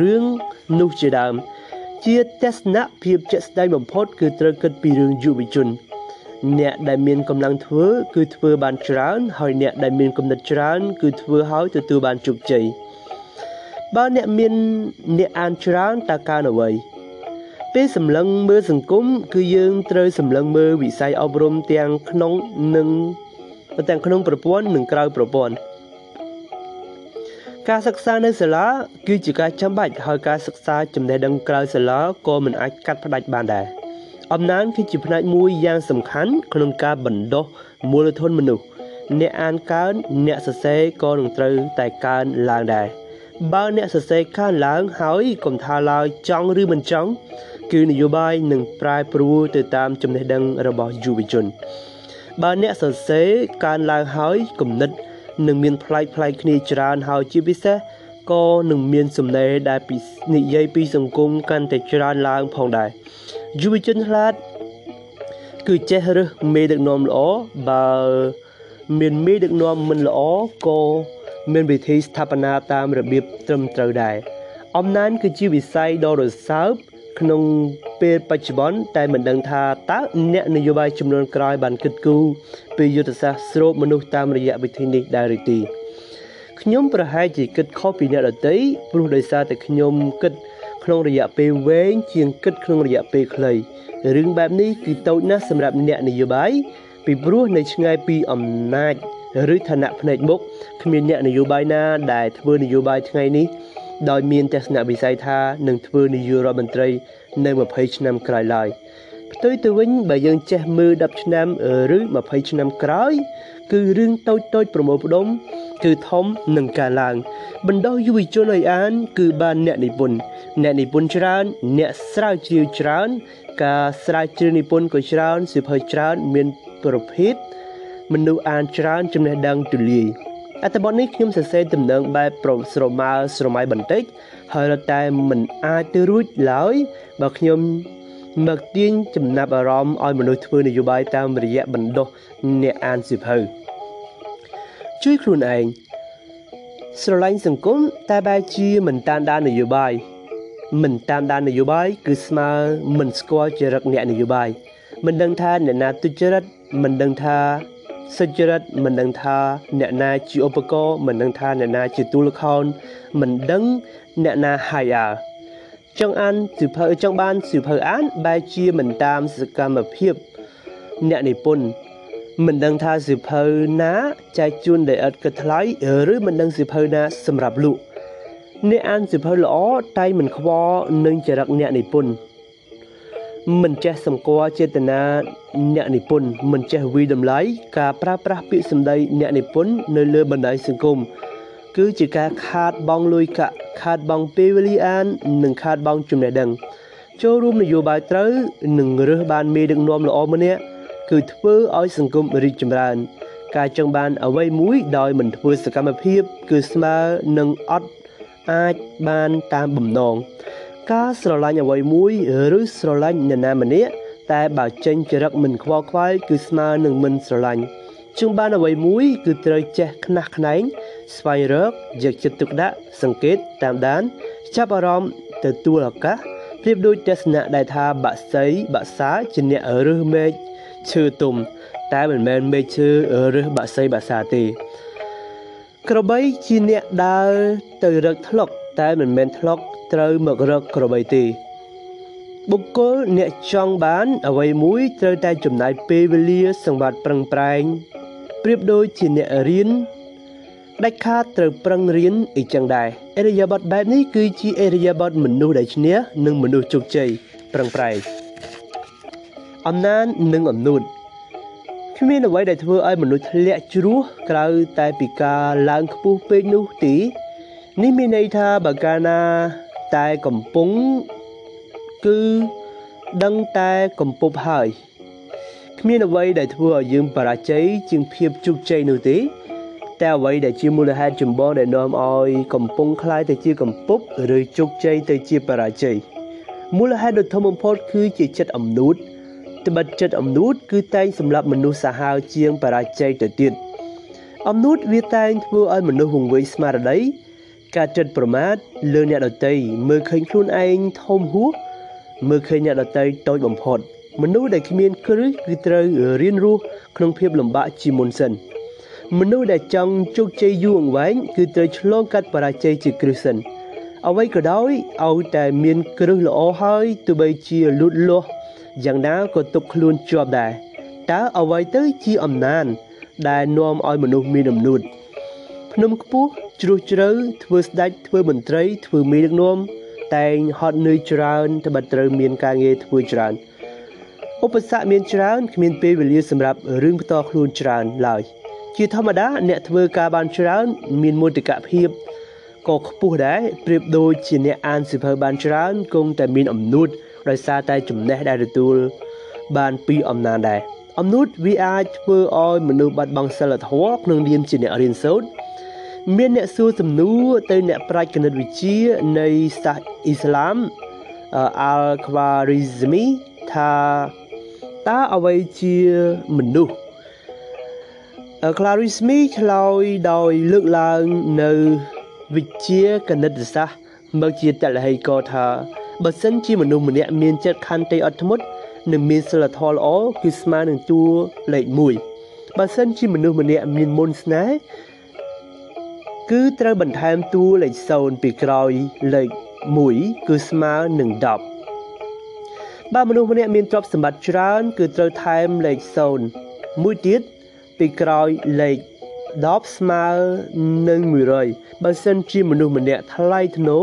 A: រឿងនោះជាដើម ជាទស្សនៈភាពជាក់ស្ដែងបំផុតគឺត្រូវគិតពីរឿងយុវជន អ្នកដែលមានកម្លាំងធ្វើ គឺធ្វើបានច្រើន ហើយអ្នកដែលមានគំនិតច្រើន គឺធ្វើហើយទទួលបានជោគជ័យបើអ្នកមានអ្នកអានច្រើនតើកើនអ្វីពេលសម្លឹងមើលសង្គមគឺយើងត្រូវសម្លឹងមើលវិស័យអប់រំទាំងក្នុងនិងទាំងក្នុងប្រព័ន្ធនិងក្រៅប្រព័ន្ធការសិក្សានៅសាលាគឺជាការចាំបាច់ហើយការសិក្សាចំណេះដឹងក្រៅសាលាក៏មិនអាចកាត់ផ្តាច់បានដែរ អំណាចគឺជាផ្នែកមួយយ៉ាងសំខាន់ក្នុងការបណ្ដុះមូលធនមនុស្សអ្នកអានកើនអ្នកសរសេរក៏នឹងត្រូវតែកើនឡើងដែរបើអ្នកសរសេរកើនឡើងហើយកុំថាឡើយចង់ឬមិនចង់គឺនយោបាយនឹងប្រែប្រួលទៅតាមចំណេះដឹងរបស់យុវជនបើអ្នកសរសេរកើនឡើងហើយគំនិតនឹងមានផ្លែកផ្លែកគ្នាច្រើនហើយជាពិសេស ក៏នឹងមានសំណេរដែលពីនិយាយពីសង្គមកាន់តែច្រើនឡើងផងដែរយុវជនឆ្លាតគឺចេះរើសមេដឹកនាំល្អបើមានមេដឹកនាំមិនល្អក៏មានវិធីស្ថាបនាតាមរបៀបត្រឹមត្រូវដែរអំណាចគឺជាវិស័យដ៏រសើបក្នុងពេលបច្ចុប្បន្នតែមិនដឹងថាតើអ្នកនយោបាយចំនួនក្រោយបានគិតគូរពីយុទ្ធសាស្ត្រស្រូបមនុស្សតាមរយៈវិធីនេះដែរឬទេ ខ្ញុំប្រហែលជាគិតខុសពីអ្នកដទៃព្រោះដោយសារតែខ្ញុំគិត ក្នុងរយៈពេលវែងជាងគិតក្នុងរយៈពេលខ្លីរឿងបែបនេះគឺតូចណាស់សម្រាប់អ្នកនយោបាយពីព្រោះនៅឆ្ងាយពីអំណាចឬឋានៈភ្នែកមុខគ្មានអ្នកនយោបាយណាដែលធ្វើនយោបាយថ្ងៃនេះដោយមានទស្សនវិស័យថានឹងធ្វើនាយករដ្ឋមន្ត្រីនៅ20ឆ្នាំក្រោយឡើយផ្ទុយទៅវិញបើយើងចេះមើល10ឆ្នាំឬ20ឆ្នាំក្រោយ គឺរឿងតូចតូចប្រមូលផ្ដុំគឺធំនឹងកើនឡើង បណ្ដោះយុវជនឲ្យអាន គឺបានអ្នកនិពន្ធអ្នកនិពន្ធច្រើន អ្នកស្រាវជ្រាវច្រើន ការស្រាវជ្រាវនិពន្ធក៏ច្រើនសិភៅច្រើនមានប្រភេទមនុស្សអានច្រើនចំណេះដឹងទូលាយអត្ថបទនេះខ្ញុំសរសេរទំនើងបែបប្រស្រមើស្រមៃបន្តិច ហើយរត់តែមិនអាចទៅរួចឡើយបើខ្ញុំមកទាញចំណាប់អារម្មណ៍ឲ្យមនុស្សធ្វើនយោបាយតាមរយៈបណ្ដុះ អ្នកអានសិភៅជួយខ្លួនឯងស្រឡាញ់សង្គមតែបែរជាមិនតាមដាននយោបាយមិនតាមដាននយោបាយគឺស្មើមិនស្គាល់ចរិតអ្នកនយោបាយមិនដឹងថាអ្នកណាទុច្ចរិតមិនដឹងថាសុចរិតមិនដឹងថាអ្នកណាជាឧបករណ៍មិនដឹងថាអ្នកណាជាទូលខោនមិនដឹងអ្នកណាហាយអើចង់អានសិភៅចង់បានសិភៅអានបែរជាមិនតាមសកម្មភាព អ្នកនិពន្ធ មិនដឹងថាសិភៅណាចែកជូនដោយឥតគិតថ្លៃឬមិនដឹងសិភៅណាសម្រាប់លក់អ្នកអានសិភៅល្អតែមិនខ្វល់នឹងចរិតអ្នកនិពន្ធមិនចេះសម្គាល់ចេតនាអ្នកនិពន្ធមិនចេះវិតម្លៃការប្រើប្រាស់ពាក្យសម្ដីអ្នកនិពន្ធនៅលើបណ្ដាញសង្គមគឺជាការខាតបង់លុយកាក់ខាតបង់ពេលវេលាអាន និងខាតបង់ចំណេះដឹង ចូលរួមនយោបាយត្រូវនិងរើសបានមេដឹកនាំល្អម្នាក់ គឺធ្វើឲ្យសង្គមរីកចម្រើន ការចង់បានអ្វីមួយដោយមិនធ្វើសកម្មភាព គឺស្មើនឹងអត់អាចបានតាមបំណងការស្រឡាញ់អ្វីមួយឬស្រឡាញ់នរណាម្នាក់តែបើចេញចរិតមិនខ្វល់ខ្វាយគឺស្មើនឹងមិនស្រឡាញ់ជួងបានអ្វីមួយគឺត្រូវចេះខ្នះខ្នែងស្វែងរកយកចិត្តទុកដាក់សង្កេតតាមដាន ចាប់អារម្មណ៍ទទួលឱកាសប្រៀបដូចទស្សនៈដែលថាបាក់សីបាក់សាជាអ្នករើសមេឃ ឈើទុំ តែមិនមែនមេឃឈើរើសបាក់សីបាក់សាទេ ក្របីជាអ្នកដើរទៅរកថ្លុកតែមិនមែនថ្លុកត្រូវមករកក្របីទេបុគ្គលអ្នកចង់បាន អ្វីមួយត្រូវតែចំណាយពេលវេលាសង្វាត់ប្រឹងប្រែងប្រៀបដូចជាអ្នករៀនដាច់ខាតត្រូវប្រឹងរៀនអីចឹងដែរអរិយាប័ត្របែបនេះគឺជាអរិយាប័ត្រមនុស្សដែលឈ្នះនិងមនុស្សជោគជ័យប្រឹងប្រែង អំណាននិងអំនួតគ្មានអ្វីដែលធ្វើឲ្យមនុស្សធ្លាក់ជ្រោះក្រៅតែពីការឡើងខ្ពស់ពេកនោះទេនេះមានន័យថាបើកាលណាតែកំពុងគឺដឹងតែកំពប់ហើយគ្មានអ្វីដែលធ្វើឲ្យយើងបរាជ័យជាងភាពជោគជ័យនោះទេតែអ្វីដែលជាមូលហេតុចម្បងដែលនាំឲ្យកំពុងคล้ายទៅជាកំពប់ឬជោគជ័យទៅជាបរាជ័យមូលហេតុដ៏ធំបំផុតគឺជាចិត្តអំនួត ត្បិតចិត្តអំនួតគឺតែងសម្រាប់មនុស្សសាហាវជាងបរាជ័យទៅទៀតអំនួតវាតែងធ្វើឲ្យមនុស្សវង្វេងស្មារតីការចិត្តប្រមាថលើអ្នកដតីមើលឃើញខ្លួនឯងធំហួសមើលឃើញអ្នកដតីតូចបំផុតមនុស្សដែលគ្មានគ្រឹះគឺត្រូវរៀនរស់ក្នុងភាពលំបាកជាមុនសិនមនុស្សដែលចង់ជោគជ័យយូរអង្វែងគឺត្រូវឆ្លងកាត់បរាជ័យជាគ្រឹះសិនអ្វីក៏ដោយឲ្យតែមានគ្រឹះល្អហើយទោះបីជាលូតលាស់ យ៉ាងណាក៏ទុកខ្លួនជាប់ដែរតើអ្វីទៅជាអំណាន ដែលនាំឲ្យមនុស្សមានអំនួតភ្នំខ្ពស់ជ្រោះជ្រៅធ្វើស្ដេចធ្វើមន្ត្រី ធ្វើមេដឹកនាំតែងហត់នឿយច្រើនត្បិតត្រូវមានការងារធ្វើច្រើនឧបសគ្គមានច្រើនគ្មានពេលវេលាសម្រាប់រឿងផ្ទាល់ខ្លួនច្រើនឡើយជាធម្មតាអ្នកធ្វើការបានច្រើន មានមោទកភាពក៏ខ្ពស់ដែរប្រៀបដូចជាអ្នកអានសៀវភៅបានច្រើនគង់តែមានអំនួត ដោយសារតែចំណេះដែលទទួលបានពីអំណាចដែរអំនួតវាអាចធ្វើឲ្យមនុស្សបាត់បង់សិលធម៌ក្នុងនាមជាអ្នករៀនសូត្រមានអ្នកសួរសំណួរទៅអ្នកប្រាជ្ញគណិតវិទ្យានៃសាសអ៊ីស្លាមអាល់ខ្វារីហ្សមីថាតើអ្វីជាមនុស្ស Clarismi ឆ្លើយដោយលើកឡើងនៅវិជ្ជាគណិតសាស្ត្រមកជាតលហេកថា បើសិនជាមនុស្សម្នាក់មានចិត្តខន្តីអត់ធ្មត់និងមានសិលធម៌ល្អគឺស្មើនឹងតួលេខ1បើសិនជាមនុស្សម្នាក់មានមន្តស្នេហ៍គឺត្រូវបន្ថែមតួលេខ0ពីក្រោយលេខ1គឺស្មើនឹង10បើមនុស្សម្នាក់មានទ្រព្យសម្បត្តិច្រើន គឺត្រូវថែមលេខ0មួយទៀតពីក្រោយលេខ10ស្មើនឹង100បើសិនជាមនុស្សម្នាក់ថ្លៃធ្នូ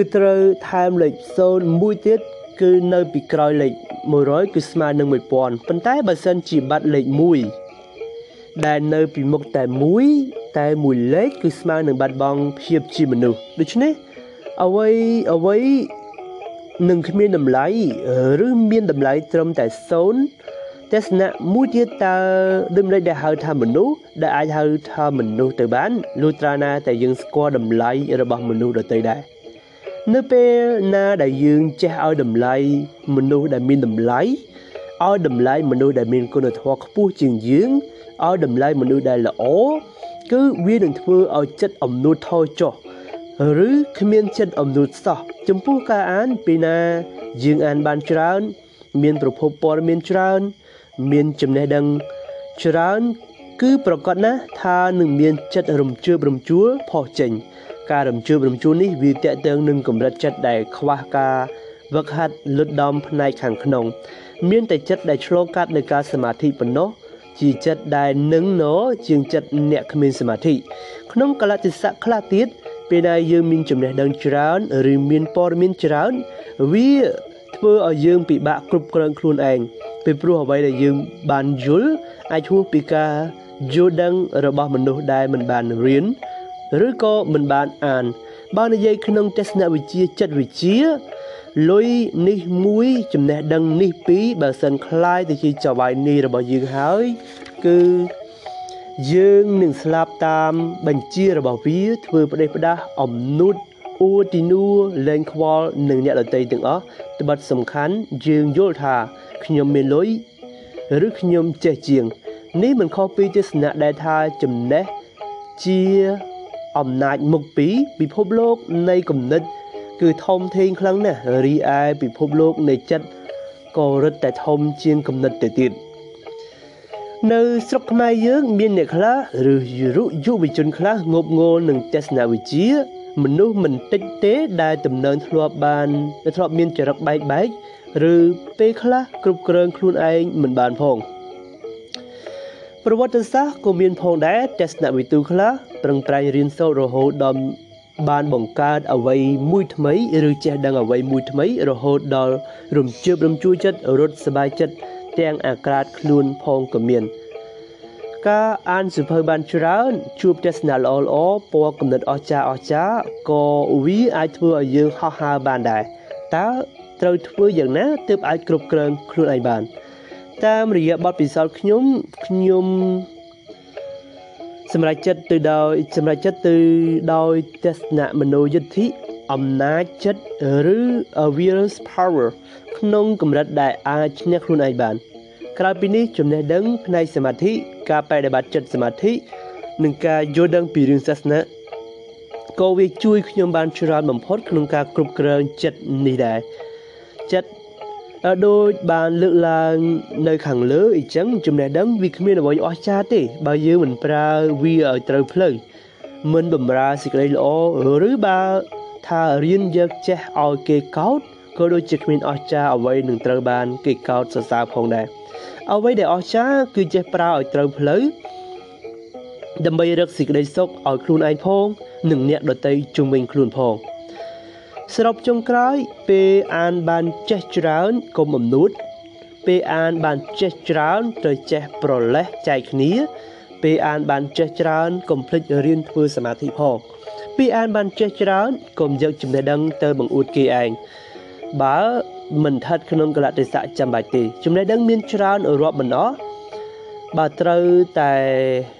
A: គឺត្រូវថែមលេខ0មួយទៀតគឺនៅពីក្រោយលេខ100គឺស្មើនឹង1000ប៉ុន្តែបើសិនជាបាត់លេខ1ដែលនៅពីមុខតែមួយតែមួយលេខគឺស្មើនឹងបាត់បង់ភាពជាមនុស្សដូច្នេះអ្វីអ្វីនឹងគ្មានតម្លៃឬមានតម្លៃត្រឹមតែ0ទស្សនៈមួយទៀតតើដូចម្ដេចដែលហៅថាមនុស្សដែលអាចហៅថាមនុស្សទៅបានលុះត្រាណាតែយើងស្គាល់តម្លៃរបស់មនុស្សដទៃដែរ នៅពេលណាដែលយើងចេះឲ្យតម្លៃមនុស្សដែលមានតម្លៃឲ្យតម្លៃមនុស្សដែលមានគុណធម៌ខ្ពស់ជាងយើងឲ្យតម្លៃមនុស្សដែលល្អគឺវានឹងធ្វើឲ្យចិត្តអំនួតថយចុះឬគ្មានចិត្តអំនួតសោះចំពោះការអានពេលណាយើងអានបានច្រើន មានប្រភពព័ត៌មានច្រើន មានចំណេះដឹងច្រើន គឺប្រកាសណាស់ថានឹងមានចិត្តរំជើបរំជួលផុសចេញ ការរំជើបរំជួលនេះវាតកតើងនឹងកម្រិតចិត្តដែលខ្វះការវឹកហាត់លុតដំផ្នែកខាងក្នុង មានតែចិត្តដែលឆ្លងកាត់នៅការសមាធិប៉ុណ្ណោះជាចិត្តដែលនឹងណជាងចិត្តអ្នកគ្មានសមាធិក្នុងកលតិស័កខ្លះទៀតពេលដែលយើងមានចំណេះដឹងច្រើនឬមានព័ត៌មានច្រើនវាធ្វើឲ្យយើងពិបាកគ្រប់គ្រងខ្លួនឯងពីព្រោះអ្វីដែលយើងបានយល់អាចហួសពីការយល់ដឹងរបស់មនុស្សដែលមិនបានរៀន ឬក៏មិនបានអានបើនិយាយក្នុងទស្សនវិជ្ជាចិត្តវិទ្យាលុយនេះមួយចំណេះដឹងនេះពីរបើសិនคล้ายទៅជាចៅវាយនេះរបស់យើងហើយគឺយើងនឹងស្លាប់តាមបញ្ជារបស់វាធ្វើផ្ដេសផ្ដាស់អំនួត អួទីនួលែងខ្វល់នឹងអ្នកដតីទាំងអស់ត្បិតសំខាន់យើងយល់ថាខ្ញុំមានលុយឬខ្ញុំចេះជាង នេះមិនខុសពីទស្សនៈដែលថាចំណេះជា អំណាចមុខពីពិភពលោកនៃគំនិត គឺធំធេងខ្លាំងណាស់រីឯពិភពលោកនៃចិត្តក៏រឹតតែធំជាងគំនិតទៅទៀតនៅស្រុកខ្មែរយើងមានអ្នកខ្លះឬយុយុវជនខ្លះងប់ងល់នឹងទស្សនវិជ្ជាមនុស្សមិនតិចទេដែលទំនើងធ្លាប់បានធ្លាប់មានចរិតបែកបែកឬពេលខ្លះគ្រប់គ្រងខ្លួនឯងមិនបានផង ប្រវត្តិសាស្ត្រក៏មានផងដែរទស្សនវិទូខ្លះប្រឹងប្រែងរៀនសូត្ររហូតដល់បានបង្កើតអ្វីមួយថ្មីឬចេះដឹងអ្វីមួយថ្មីរហូតដល់រំជើបរំជួលចិត្តរត់សบายចិត្តទាំងអាក្រាតខ្លួនផងក៏មានការអានសិភៅបានច្រើនជួបទស្សនៈល្អល្អពណ៌កំណត់អស្ចារ្យអស្ចារ្យក៏វាអាចធ្វើឲ្យយើងហោះហើរបានដែរតើត្រូវធ្វើយ៉ាងណាទើបអាចគ្រប់គ្រងខ្លួនឯងបាន តាមរយៈបទពិសោធន៍ខ្ញុំខ្ញុំសម្រាប់ចិត្តទៅដោយសម្រាប់ចិត្តទៅដោយទស្សនៈមនោយទ្ធិអំណាចចិត្តឬ will power ក្នុងកម្រិតដែលអាចឈ្នះខ្លួនឯងបាន ក្រៅពីនេះចំណេះដឹងផ្នែកសមាធិការបដិបត្តិចិត្តសមាធិនិងការយល់ដឹងពីរឿងសាសនាក៏វាជួយខ្ញុំបានច្រើនបំផុតក្នុងការគ្រប់គ្រងចិត្តនេះដែរចិត្ត ដូចបានលើកឡើងនៅខាងលើអញ្ចឹងចំណេះដឹងវាគ្មានអ្វីអស្ចារ្យទេ បើយើងមិនប្រើវាឲ្យត្រូវផ្លូវមិនបំរើសេចក្តីល្អឬបើថារៀនយកចេះឲ្យគេកោតក៏ដូចជាគ្មានអស្ចារ្យអ្វីនឹងត្រូវបានគេកោតសរសើរផងដែរអ្វីដែលអស្ចារ្យគឺចេះប្រើឲ្យត្រូវផ្លូវដើម្បីរកសេចក្តីសុខឲ្យខ្លួនឯងផង និងអ្នកដទៃជុំវិញខ្លួនផង សរុបចុងក្រោយ ពេលអានបានចេះច្រើនកុំអំនួតពេលអានបានចេះច្រើនត្រូវចេះប្រលេះចែកគ្នា ពេលអានបានចេះច្រើនកុំភ្លេចរៀនធ្វើសមាធិផងពេលអានបានចេះច្រើនកុំយកចំណេះដឹងទៅបង្អួតគេឯងបើមិនស្ថិតក្នុងកលៈទេសៈចាំបាច់ទេចំណេះដឹងមានច្រើនរាប់មិនអស់បើត្រូវតែ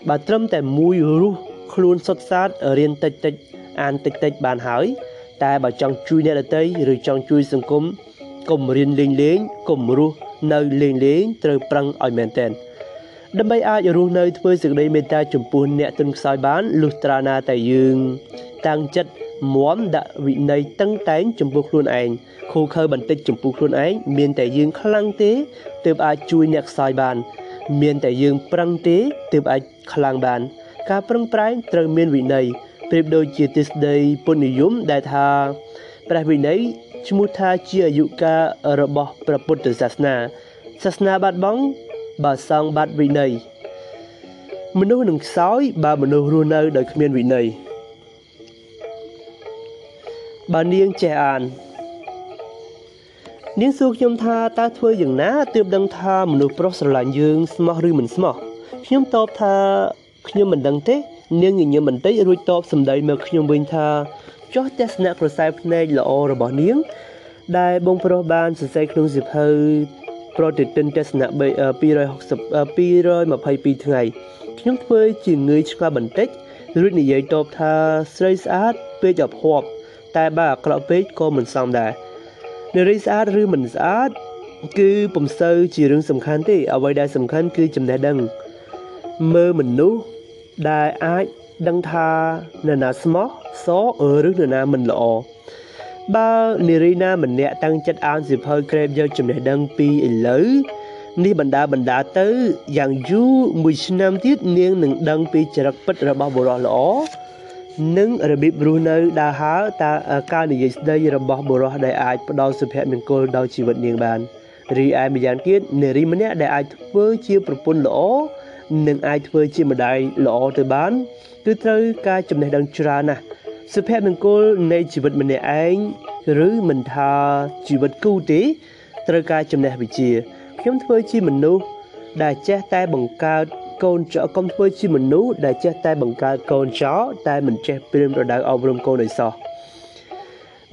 A: បើត្រឹមតែមួយរស់ខ្លួនសុទ្ធសាធរៀនតិចតិចអានតិចតិចបានហើយ តែបើចង់ជួយអ្នកដទៃឬចង់ជួយសង្គមកុំរៀនលេងលេងកុំរស់នៅលេងលេងត្រូវប្រឹងឲ្យមែនទែនដើម្បីអាចរស់នៅធ្វើសេចក្តីមេត្តាចំពោះអ្នកទន់ខ្សោយបានលុះត្រាណាតែយើងតាំងចិត្តមមដាក់វិន័យតឹងតែងចំពោះខ្លួនឯងខូខើបន្តិចចំពោះខ្លួនឯងមានតែយើងខ្លាំងទេទើបអាចជួយអ្នកខ្សោយបាន មានតែយើងប្រឹងទេទើបអាចខ្លាំងបាន ការប្រឹងប្រែងត្រូវមានវិន័យ ប្រៀបដូចជាទស្សន័យពុទ្ធនិយមដែលថាព្រះវិន័យឈ្មោះថាជាអាយុកាលរបស់ព្រះពុទ្ធសាសនាសាសនាបាត់បង់បើសង់បាត់វិន័យមនុស្សនឹងខ្សោយបើមនុស្សរស់នៅដោយគ្មានវិន័យបើនាងចេះអាននាងសួរខ្ញុំថាតើធ្វើយ៉ាងណាទើបដឹងថាមនុស្សប្រុសស្រឡាញ់យើងស្មោះឬមិនស្មោះខ្ញុំតបថាខ្ញុំមិនដឹងទេ នាងញញឹមបន្តិចរួចតបសម្ដីមកខ្ញុំវិញថាចុះទស្សនៈក្រសែភ្នែកល្អរបស់នាង ដែលបងប្រុសបានសរសេរក្នុងសិភៅប្រតិទិនទស្សនៈ260 222ថ្ងៃខ្ញុំធ្វើជាងើយឆ្កាបន្តិចរួចនិយាយតបថាស្រីស្អាតពេកអភ័ព្វតែបើអាក្រក់ពេកក៏មិនសមដែរនារីស្អាតឬមិនស្អាត គឺពុំសូវជារឿងសំខាន់ទេអ្វីដែលសំខាន់គឺចំណេះដឹងមើលមនុស្ស ដែលអាចដឹងថានរណាស្មោះសឬនរណាមិនល្អបើនារីណាម្នាក់តាំងចិត្តអានសិភៅក្រេបយកចំណេះដឹងពីឥឡូវនេះបណ្ដាបណ្ដាទៅយ៉ាងយូរមួយឆ្នាំទៀតនាងនឹងដឹងពីចរិតពិតរបស់បុរសល្អនិងរបៀបរស់នៅដើរហើរតើការនិយាយស្ដីរបស់បុរសដែលអាចផ្ដល់សុភមង្គលដល់ជីវិតនាងបានរីឯម្យ៉ាងទៀតនារីម្នាក់ដែលអាចធ្វើជាប្រពន្ធល្អ និងអាចធ្វើជាម្ដាយល្អទៅបាន គឺត្រូវការចំណេះដឹងច្រើនណាស់សុភមង្គលនៃជីវិតម្នាក់ឯងឬមិនថាជីវិតគូទេត្រូវការចំណេះវិជ្ជាខ្ញុំធ្វើជាមនុស្សដែលចេះតែបង្កើតកូនចៅកុំធ្វើជាមនុស្សដែលចេះតែបង្កើតកូនចៅតែមិនចេះព្រៀនប្រដៅអប់រំកូនឲ្យសោះ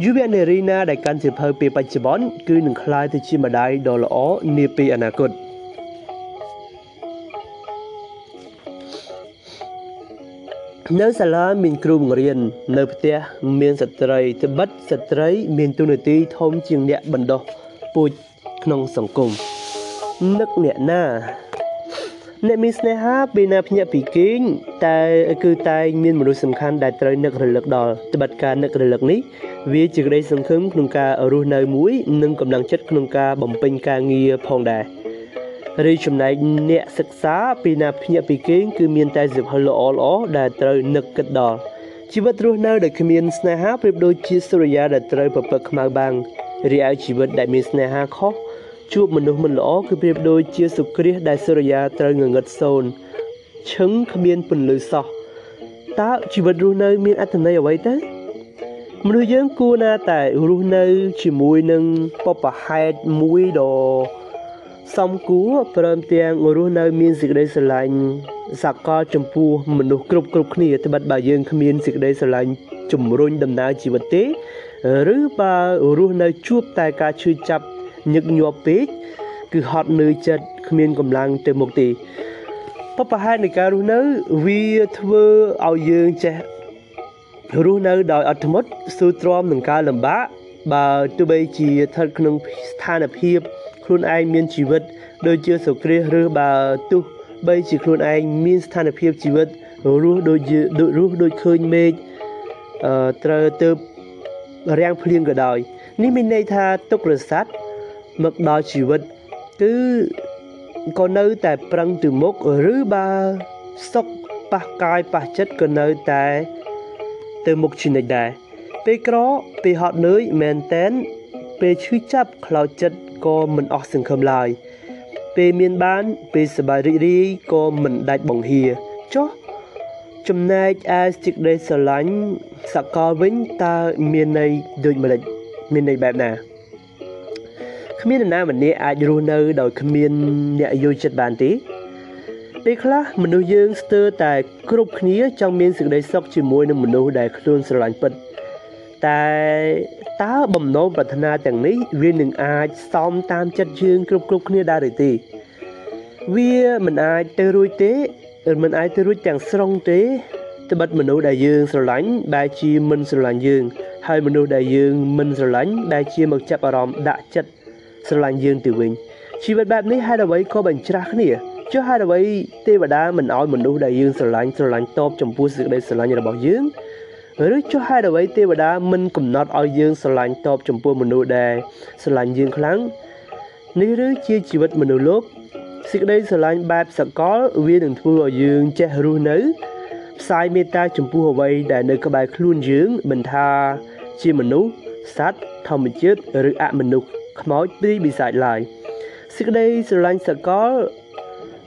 A: យុវនារីណាដែលកាន់សៀវភៅពេលបច្ចុប្បន្នគឺនឹងក្លាយទៅជាម្ដាយដ៏ល្អនាពេលអនាគត នៅសាលាមានគ្រូបង្រៀននៅផ្ទះមានស្ត្រីត្បិតស្ត្រីមានទូនាទីធំជាងអ្នកបណ្ដោះពូជក្នុងសង្គមនឹកអ្នកណាអ្នកមានស្នេហាពេលណាភ្ញាក់ពីគេងតែគឺតែងមានមនុស្សសំខាន់ដែលត្រូវនឹករលឹកដល់ត្បិតការនឹករលឹកនេះវាជាក្តីសង្ឃឹមក្នុងការរស់នៅមួយ និងកម្លាំងចិត្តក្នុងការបំពេញការងារផងដែរ រីចំណែកអ្នកសិក្សាពីណាភ្ញាក់ពីគេងគឺមានតែសិភៅល្អល្អដែលត្រូវនឹកគិតដល់ជីវិតរស់នៅដែលគ្មានស្នេហាប្រៀបដូចជាសូរិយាដែលត្រូវប្រពឹកខ្មៅបាំងរីឯជីវិតដែលមានស្នេហាខុសជួបមនុស្សមិនល្អគឺប្រៀបដូចជាសុគ្រាសដែលសូរិយាត្រូវងងឹតសូន្យឈឹងគ្មានពន្លឺសោះតើជីវិតរស់នៅមានអត្ថន័យអ្វីទៅមនុស្សយើងគួរណាតែរស់នៅជាមួយនឹងបបហេតុមួយដ៏ សំគួរព្រមទាំងរស់នៅមានសេចក្តីស្រឡាញ់សកលចំពោះមនុស្សគ្រប់គ្រប់គ្នាត្បិតបើយើងគ្មានសេចក្តីស្រឡាញ់ជំរុញដំណើរជីវិតទេឬបើរស់នៅជួបតែការឈឺចាប់ញឹកញាប់ពេកគឺហត់នឿយចិត្តគ្មានកម្លាំងទៅមុខទេបបហេតុនៃការរស់នៅវាធ្វើឲ្យយើងចេះរស់នៅដោយអត់ធ្មត់ស៊ូទ្រាំនឹងការលំបាកបើទោះបីជាស្ថិតក្នុងស្ថានភាព ខ្លួនឯងមានជីវិត ដូចជាសុគ្រាសឬបើទោះបីជាខ្លួនឯងមានស្ថានភាពជីវិតរស់ដូចជាដូចរស់ដូចឃើញមេឃអឺត្រូវទៅរាំងភ្លៀងក៏ដោយនេះមានន័យថាទុក្ខរស័ព្ទមកដល់ជីវិតគឺក៏នៅតែប្រឹងទៅមុខឬបើសុខប៉ះកាយប៉ះចិត្តក៏នៅតែទៅមុខជានិច្ចដែរពេលក្រពេលហត់នឿយមែនតែនពេលឈឺចាប់ខ្លោចចិត្ត ក៏មិនអស់សង្ឃឹមឡើយពេលមានបានពេលសប្បាយរីករាយក៏មិនដាច់បង្ហាចុះចំណែកឯសេចក្តីស្រឡាញ់សកលវិញតើមានន័យដូចម្ដេចមានន័យបែបណាគ្មាននរណាម្នាក់អាចរស់នៅដោយគ្មានអ្នកយល់ចិត្តបានទេពេលខ្លះមនុស្សយើងស្ទើរតែគ្រប់គ្នាចង់មានសេចក្តីសុខជាមួយនឹងមនុស្សដែលខ្លួនស្រឡាញ់ពិត តែតើបំណងប្រាថ្នាទាំងនេះវានឹងអាចសមតាមចិត្តយើងគ្រប់គ្រប់គ្នាដែរឬទេវាមិនអាចទៅរួចទេមិនអាចទៅរួចទាំងស្រុងទេត្បិតមនុស្សដែលយើងស្រឡាញ់បែរជាមិនស្រឡាញ់យើង ហើយមនុស្សដែលយើងមិនស្រឡាញ់បែរជាមកចាប់អារម្មណ៍ដាក់ចិត្តស្រឡាញ់យើងទៅវិញជីវិតបែបនេះហេតុអ្វីក៏បញ្ច្រាស់គ្នាចុះហេតុអ្វីទេវតាមិនឲ្យមនុស្សដែលយើងស្រឡាញ់ស្រឡាញ់តបចំពោះសេចក្តីស្រឡាញ់របស់យើង ឬចុះហេតុអ្វីទេវតាមិនកំណត់ឲ្យយើងស្រឡាញ់តបចំពោះមនុស្សដែលស្រឡាញ់យើងខ្លាំងនេះឬជាជីវិតមនុស្សលោកសេចក្តីស្រឡាញ់បែបសកលវានឹងធ្វើឲ្យយើងចេះរស់នៅផ្សាយមេត្តាចំពោះអ្វីដែលនៅក្បែរខ្លួនយើងមិនថាជាមនុស្សសត្វធម្មជាតិឬអមនុស្សខ្មោចព្រីបិសាចឡើយសេចក្តីស្រឡាញ់សកល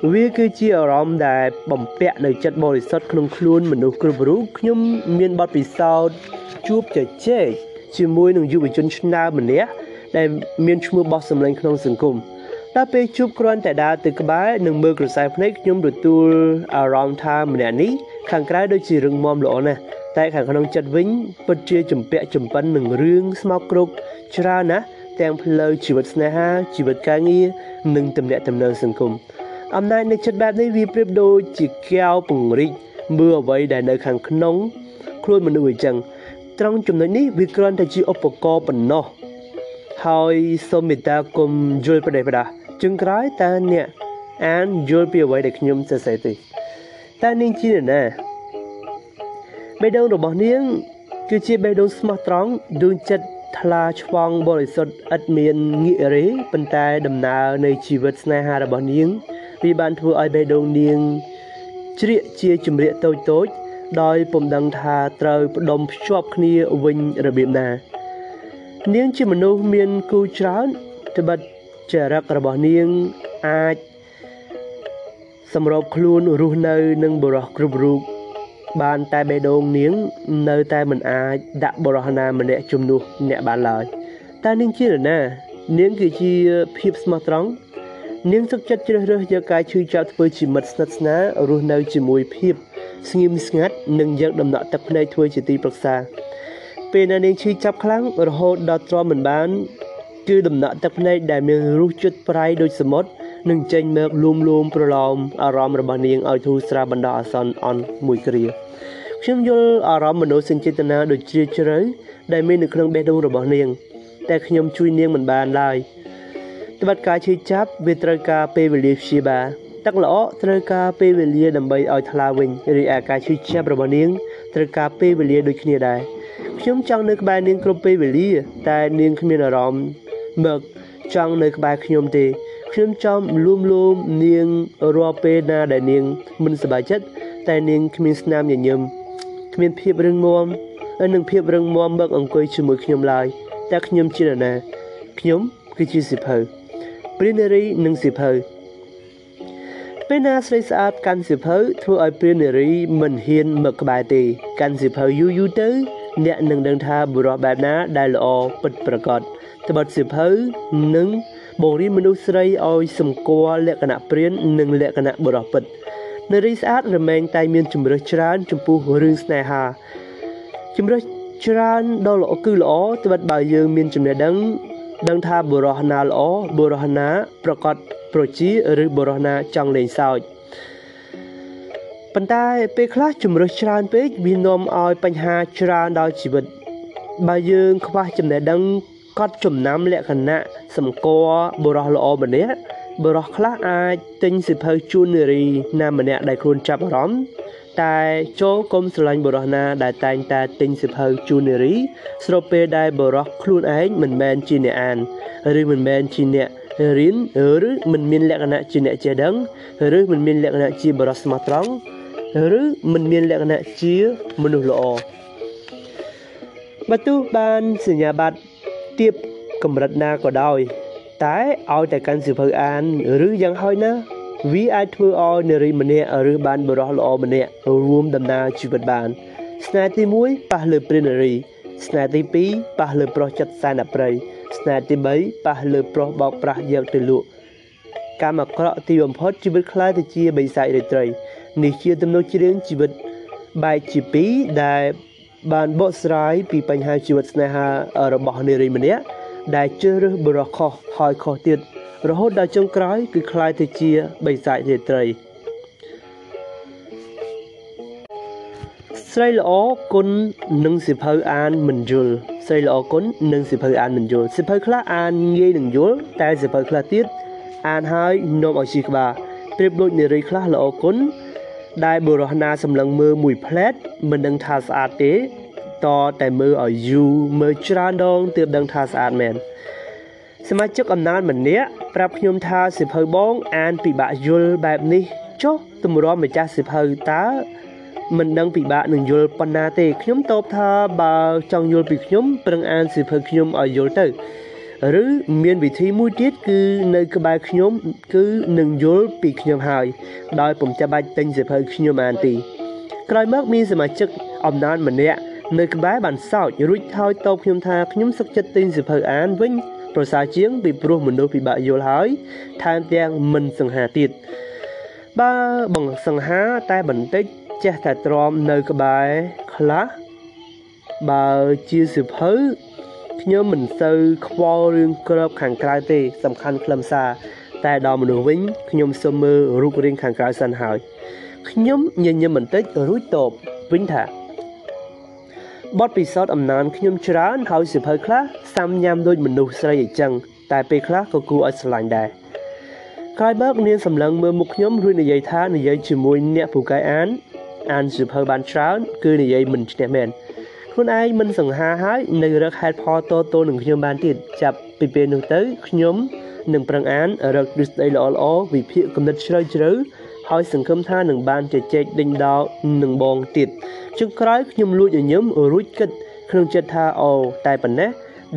A: វាគឺជាអារម្មណ៍ដែលបំពាក់នៅចិត្តបរិសុទ្ធក្នុងខ្លួនមនុស្សគ្រប់រូបខ្ញុំមានបទពិសោធន៍ជួបជជែកជាមួយនឹងយុវជនឆ្នើមម្នាក់ដែលមានឈ្មោះបោះសម្លេងក្នុងសង្គមដល់ពេលជួបគ្រាន់តែដើរទៅក្បែរនិងមើលក្រសែភ្នែកខ្ញុំទទួលអារម្មណ៍ថាម្នាក់នេះខាងក្រៅដូចជារឹងមាំល្អណាស់តែខាងក្នុងចិត្តវិញពិតជាចម្ពាក់ចម្ពិននឹងរឿងស្មោកគ្រោកច្រើនណាស់ទាំងផ្លូវជីវិតស្នេហាជីវិតការងារនិងទំនាក់ទំនងសង្គម អំណាចនៃចិត្តបែបនេះវាប្រៀបដូចជាកែវពង្រីកមើលអ្វីដែលនៅខាងក្នុងខ្លួនមនុស្សអញ្ចឹងត្រង់ចំណុចនេះវាគ្រាន់តែជាឧបករណ៍ប៉ុណ្ណោះហើយសូមមេត្តាគុំយល់ប្រទេសប្រដាជឹងក្រោយតើអ្នកអានយល់ពីអ្វីដែលខ្ញុំសរសេរទេតើនាងជាណាបេះដូងរបស់នាង គឺជាបេះដូងស្មោះត្រង់ដួងចិត្តថ្លាឆ្វង់បរិសុទ្ធឥតមានងាករេប៉ុន្តែដំណើរនៃជីវិតស្នេហារបស់នាង វាបានធ្វើឲ្យបេះដូងនាងជ្រៀកជាជំរាកតូចតូច ដោយពុំដឹងថាត្រូវផ្ដុំភ្ជាប់គ្នាវិញរបៀបណានាងជាមនុស្សមានគូច្រើនត្បិតចរិតរបស់នាងអាចសម្របខ្លួនរស់នៅនឹងបរិះគ្រប់រូបបានតែបេះដូងនាង នៅតែមិនអាចដាក់បរិះណាម្នាក់ជំនួសអ្នកបានឡើយតែនាងជានរណានាងគឺជាភាពស្មោះត្រង់ នាងសុខចិត្តជ្រើសរើសយកការឈឺចាប់ធ្វើជាមិត្តស្និទ្ធស្នាលរស់នៅជាមួយភាពស្ងៀមស្ងាត់និងយកដំណក់ទឹកភ្នែកធ្វើជាទីប្រឹក្សាពេលណានាងឈឺចាប់ខ្លាំងរហូតដល់ទ្រាំមិនបានគឺដំណក់ទឹកភ្នែកដែលមានរសជាតិប្រៃដូចសមុទ្រនឹងចេញមកលួមលួមប្រឡោមអារម្មណ៍របស់នាងឲ្យធូរស្រាលបណ្ដោះអាសន្នអន់មួយគ្រាខ្ញុំយល់អារម្មណ៍មនោសញ្ចេតនាដ៏ជ្រាលជ្រៅដែលមាននៅក្នុងបេះដូងរបស់នាង តែខ្ញុំជួយនាងមិនបានឡើយ ត្បិតការឈឺចាប់វាត្រូវការពេលវេលាព្យាបាលទឹកល្អត្រូវការពេលវេលាដើម្បីឲ្យថ្លាវិញរីឯការឈឺចាប់របស់នាងត្រូវការពេលវេលាដូចគ្នាដែរខ្ញុំចង់នៅក្បែរនាងគ្រប់ពេលវេលា តែនាងគ្មានអារម្មណ៍មកចង់នៅក្បែរខ្ញុំទេខ្ញុំចង់លួមលួមនាងរាល់ពេលណាដែលនាងមិនសប្បាយចិត្តតែនាងគ្មានស្នាមញញឹមគ្មានភាពរឹងមាំនិងភាពរឹងមាំមកអង្គុយជាមួយខ្ញុំឡើយតែខ្ញុំជានរណាខ្ញុំគឺជាសិភៅ ព្រានារីនិងសិភៅពេលណាស្រីស្អាតកាន់សិភៅធ្វើឲ្យព្រានារីមិនហ៊ានមកក្បែរទេកាន់សិភៅយូរយូរទៅ អ្នកនឹងដឹងថាបុរសបែបណាដែលល្អពិតប្រាកដត្បិតសិភៅនឹងបង្រៀនមនុស្សស្រីឲ្យសម្គាល់លក្ខណៈព្រាននិងលក្ខណៈបុរសពិតនារីស្អាតរមែងតែមានជំរើសច្រើនចំពោះរឿងស្នេហាជំរើសច្រើនដ៏ល្អគឺល្អត្បិតបើយើងមានចំណេះដឹង ដឹងថាបុរសណាល្អបុរសណាប្រកបប្រជាឬបុរសណាចង់លេងសើចប៉ុន្តែពេលខ្លះជំរើសច្រើនពេកវានាំឲ្យបញ្ហាច្រើនដល់ជីវិត បើយើងខ្វះចំណេះដឹងកត់ចំណាំលក្ខណៈសម្គាល់បុរសល្អម្នាក់បុរសខ្លះអាចទិញសិភៅជូននារីណាម្នាក់ដែលខ្លួនចាប់អារម្មណ៍ តែចូលគុំស្រឡាញ់បុរសណាដែលតែងតែទិញសិភៅជូននារីស្របពេលដែលបុរសខ្លួនឯងមិនមែនជាអ្នកអានឬមិនមែនជាអ្នករៀនឬមិនមានលក្ខណៈជាអ្នកចេះដឹងឬមិនមានលក្ខណៈជាបុរសស្មោះត្រង់ឬមិនមានលក្ខណៈជាមនុស្សល្អបើទោះបានសញ្ញាបត្រទៀបកម្រិតណាក៏ដោយតែឲ្យតែកាន់សិភៅអាន ឬយ៉ាងហោចណាស់ វាអាចធ្វើឲ្យនារីម្នាក់ឬបានបរិះល្អម្នាក់រួមដំណើរជីវិតបាន ស្នេហ៍ទី1ប៉ះលើព្រានារី ស្នេហ៍ទី2ប៉ះលើប្រុសចិត្តសែនអប្រ័យស្នេហ៍ទី3ប៉ះលើប្រុសបោកប្រាស់យកទៅលក់កម្មអាក្រក់ទីបំផុតជីវិតខ្លាយទៅជាបិសាចរាត្រីនេះជាទំនុកច្រៀងជីវិតបែកជា2ដែលបានបកស្រាយពីបញ្ហាជីវិតស្នេហារបស់នារីម្នាក់ដែលជ្រើសរើសបរិះខុសហើយខុសទៀត រហូតដល់ចុងក្រោយគឺคล้ายទៅជាបិសាចរាត្រីស្រីល្អគុណនឹងសិភៅអានមិនយល់ស្រីល្អគុណនឹងសិភៅអានមិនយល់សិភៅខ្លះអានងាយនឹងយល់តែសិភៅខ្លះទៀតអានហើយនាំឲ្យជីក្បាលប្រៀបដូចនារីខ្លះល្អគុណដែលបុរសណាសម្លឹងមើលមួយផ្លែតមិនដឹងថាស្អាតទេតតែមើលឲ្យយូរមើលច្រើនដងទើបដឹងថាស្អាតមែន សមាជិកអំណាចម្នាក់ប្រាប់ខ្ញុំថាសិភៅបងអានពិបាកយល់បែបនេះចុះទម្រាំម្ចាស់សិភៅតើមិនដឹងពិបាកនឹងយល់ប៉ុណ្ណាទេខ្ញុំតបថាបើចង់យល់ពីខ្ញុំប្រឹងអានសិភៅខ្ញុំឲ្យយល់ទៅឬមានវិធីមួយទៀតគឺនៅក្បែរខ្ញុំគឺនឹងយល់ពីខ្ញុំហើយដោយពុំចាំបាច់ទិញសិភៅខ្ញុំអានទេក្រោយមកមានសមាជិកអំណាចម្នាក់នៅក្បែរបានសោចរួចថយតបខ្ញុំថាខ្ញុំសុខចិត្តទិញសិភៅអានវិញ ប្រសើរជាងពីព្រោះមនុស្សពិបាកយល់ហើយថែមទាំងមិនសង្ហាទៀតបើបងសង្ហាតែបន្តិចចេះតែទ្រាំនៅក្បែរខ្លះបើជាសិភៅខ្ញុំមិនសូវខ្វល់រឿងក្របខាងក្រៅទេ សំខាន់ខ្លឹមសារតែដល់មនុស្សវិញខ្ញុំសូមមើលរូបរាងខាងក្រៅសិនហើយខ្ញុំញញឹមបន្តិចរួចតបវិញថា បទពិសោធន៍អំណានខ្ញុំច្រើនហើយសិភៅខ្លះសាំញ៉ាំដូចមនុស្សស្រីអញ្ចឹងតែពេលខ្លះក៏គួរឲ្យស្រឡាញ់ដែរក្រោយមកនាងសម្លឹងមើលមុខខ្ញុំរួចនិយាយថានិយាយជាមួយអ្នកពូកែអានអានសិភៅបានច្រើនគឺនិយាយមិនឈ្នះមែនខ្លួនឯងមិនសង្ហាហើយនៅរកហេតុផលតតនឹងខ្ញុំបានទៀតចាប់ពីពេលនោះទៅខ្ញុំនឹងប្រឹងអានរកទ្រឹស្ដីល្អល្អវិភាគគំនិតជ្រៅជ្រៅ ហើយសង្ឃឹមថានឹងបានជជែកដេញដោលនឹងបងទៀតជឹងក្រោយខ្ញុំលួចញញឹមរួចគិតក្នុងចិត្តថាអូតែប៉ុណ្ណេះ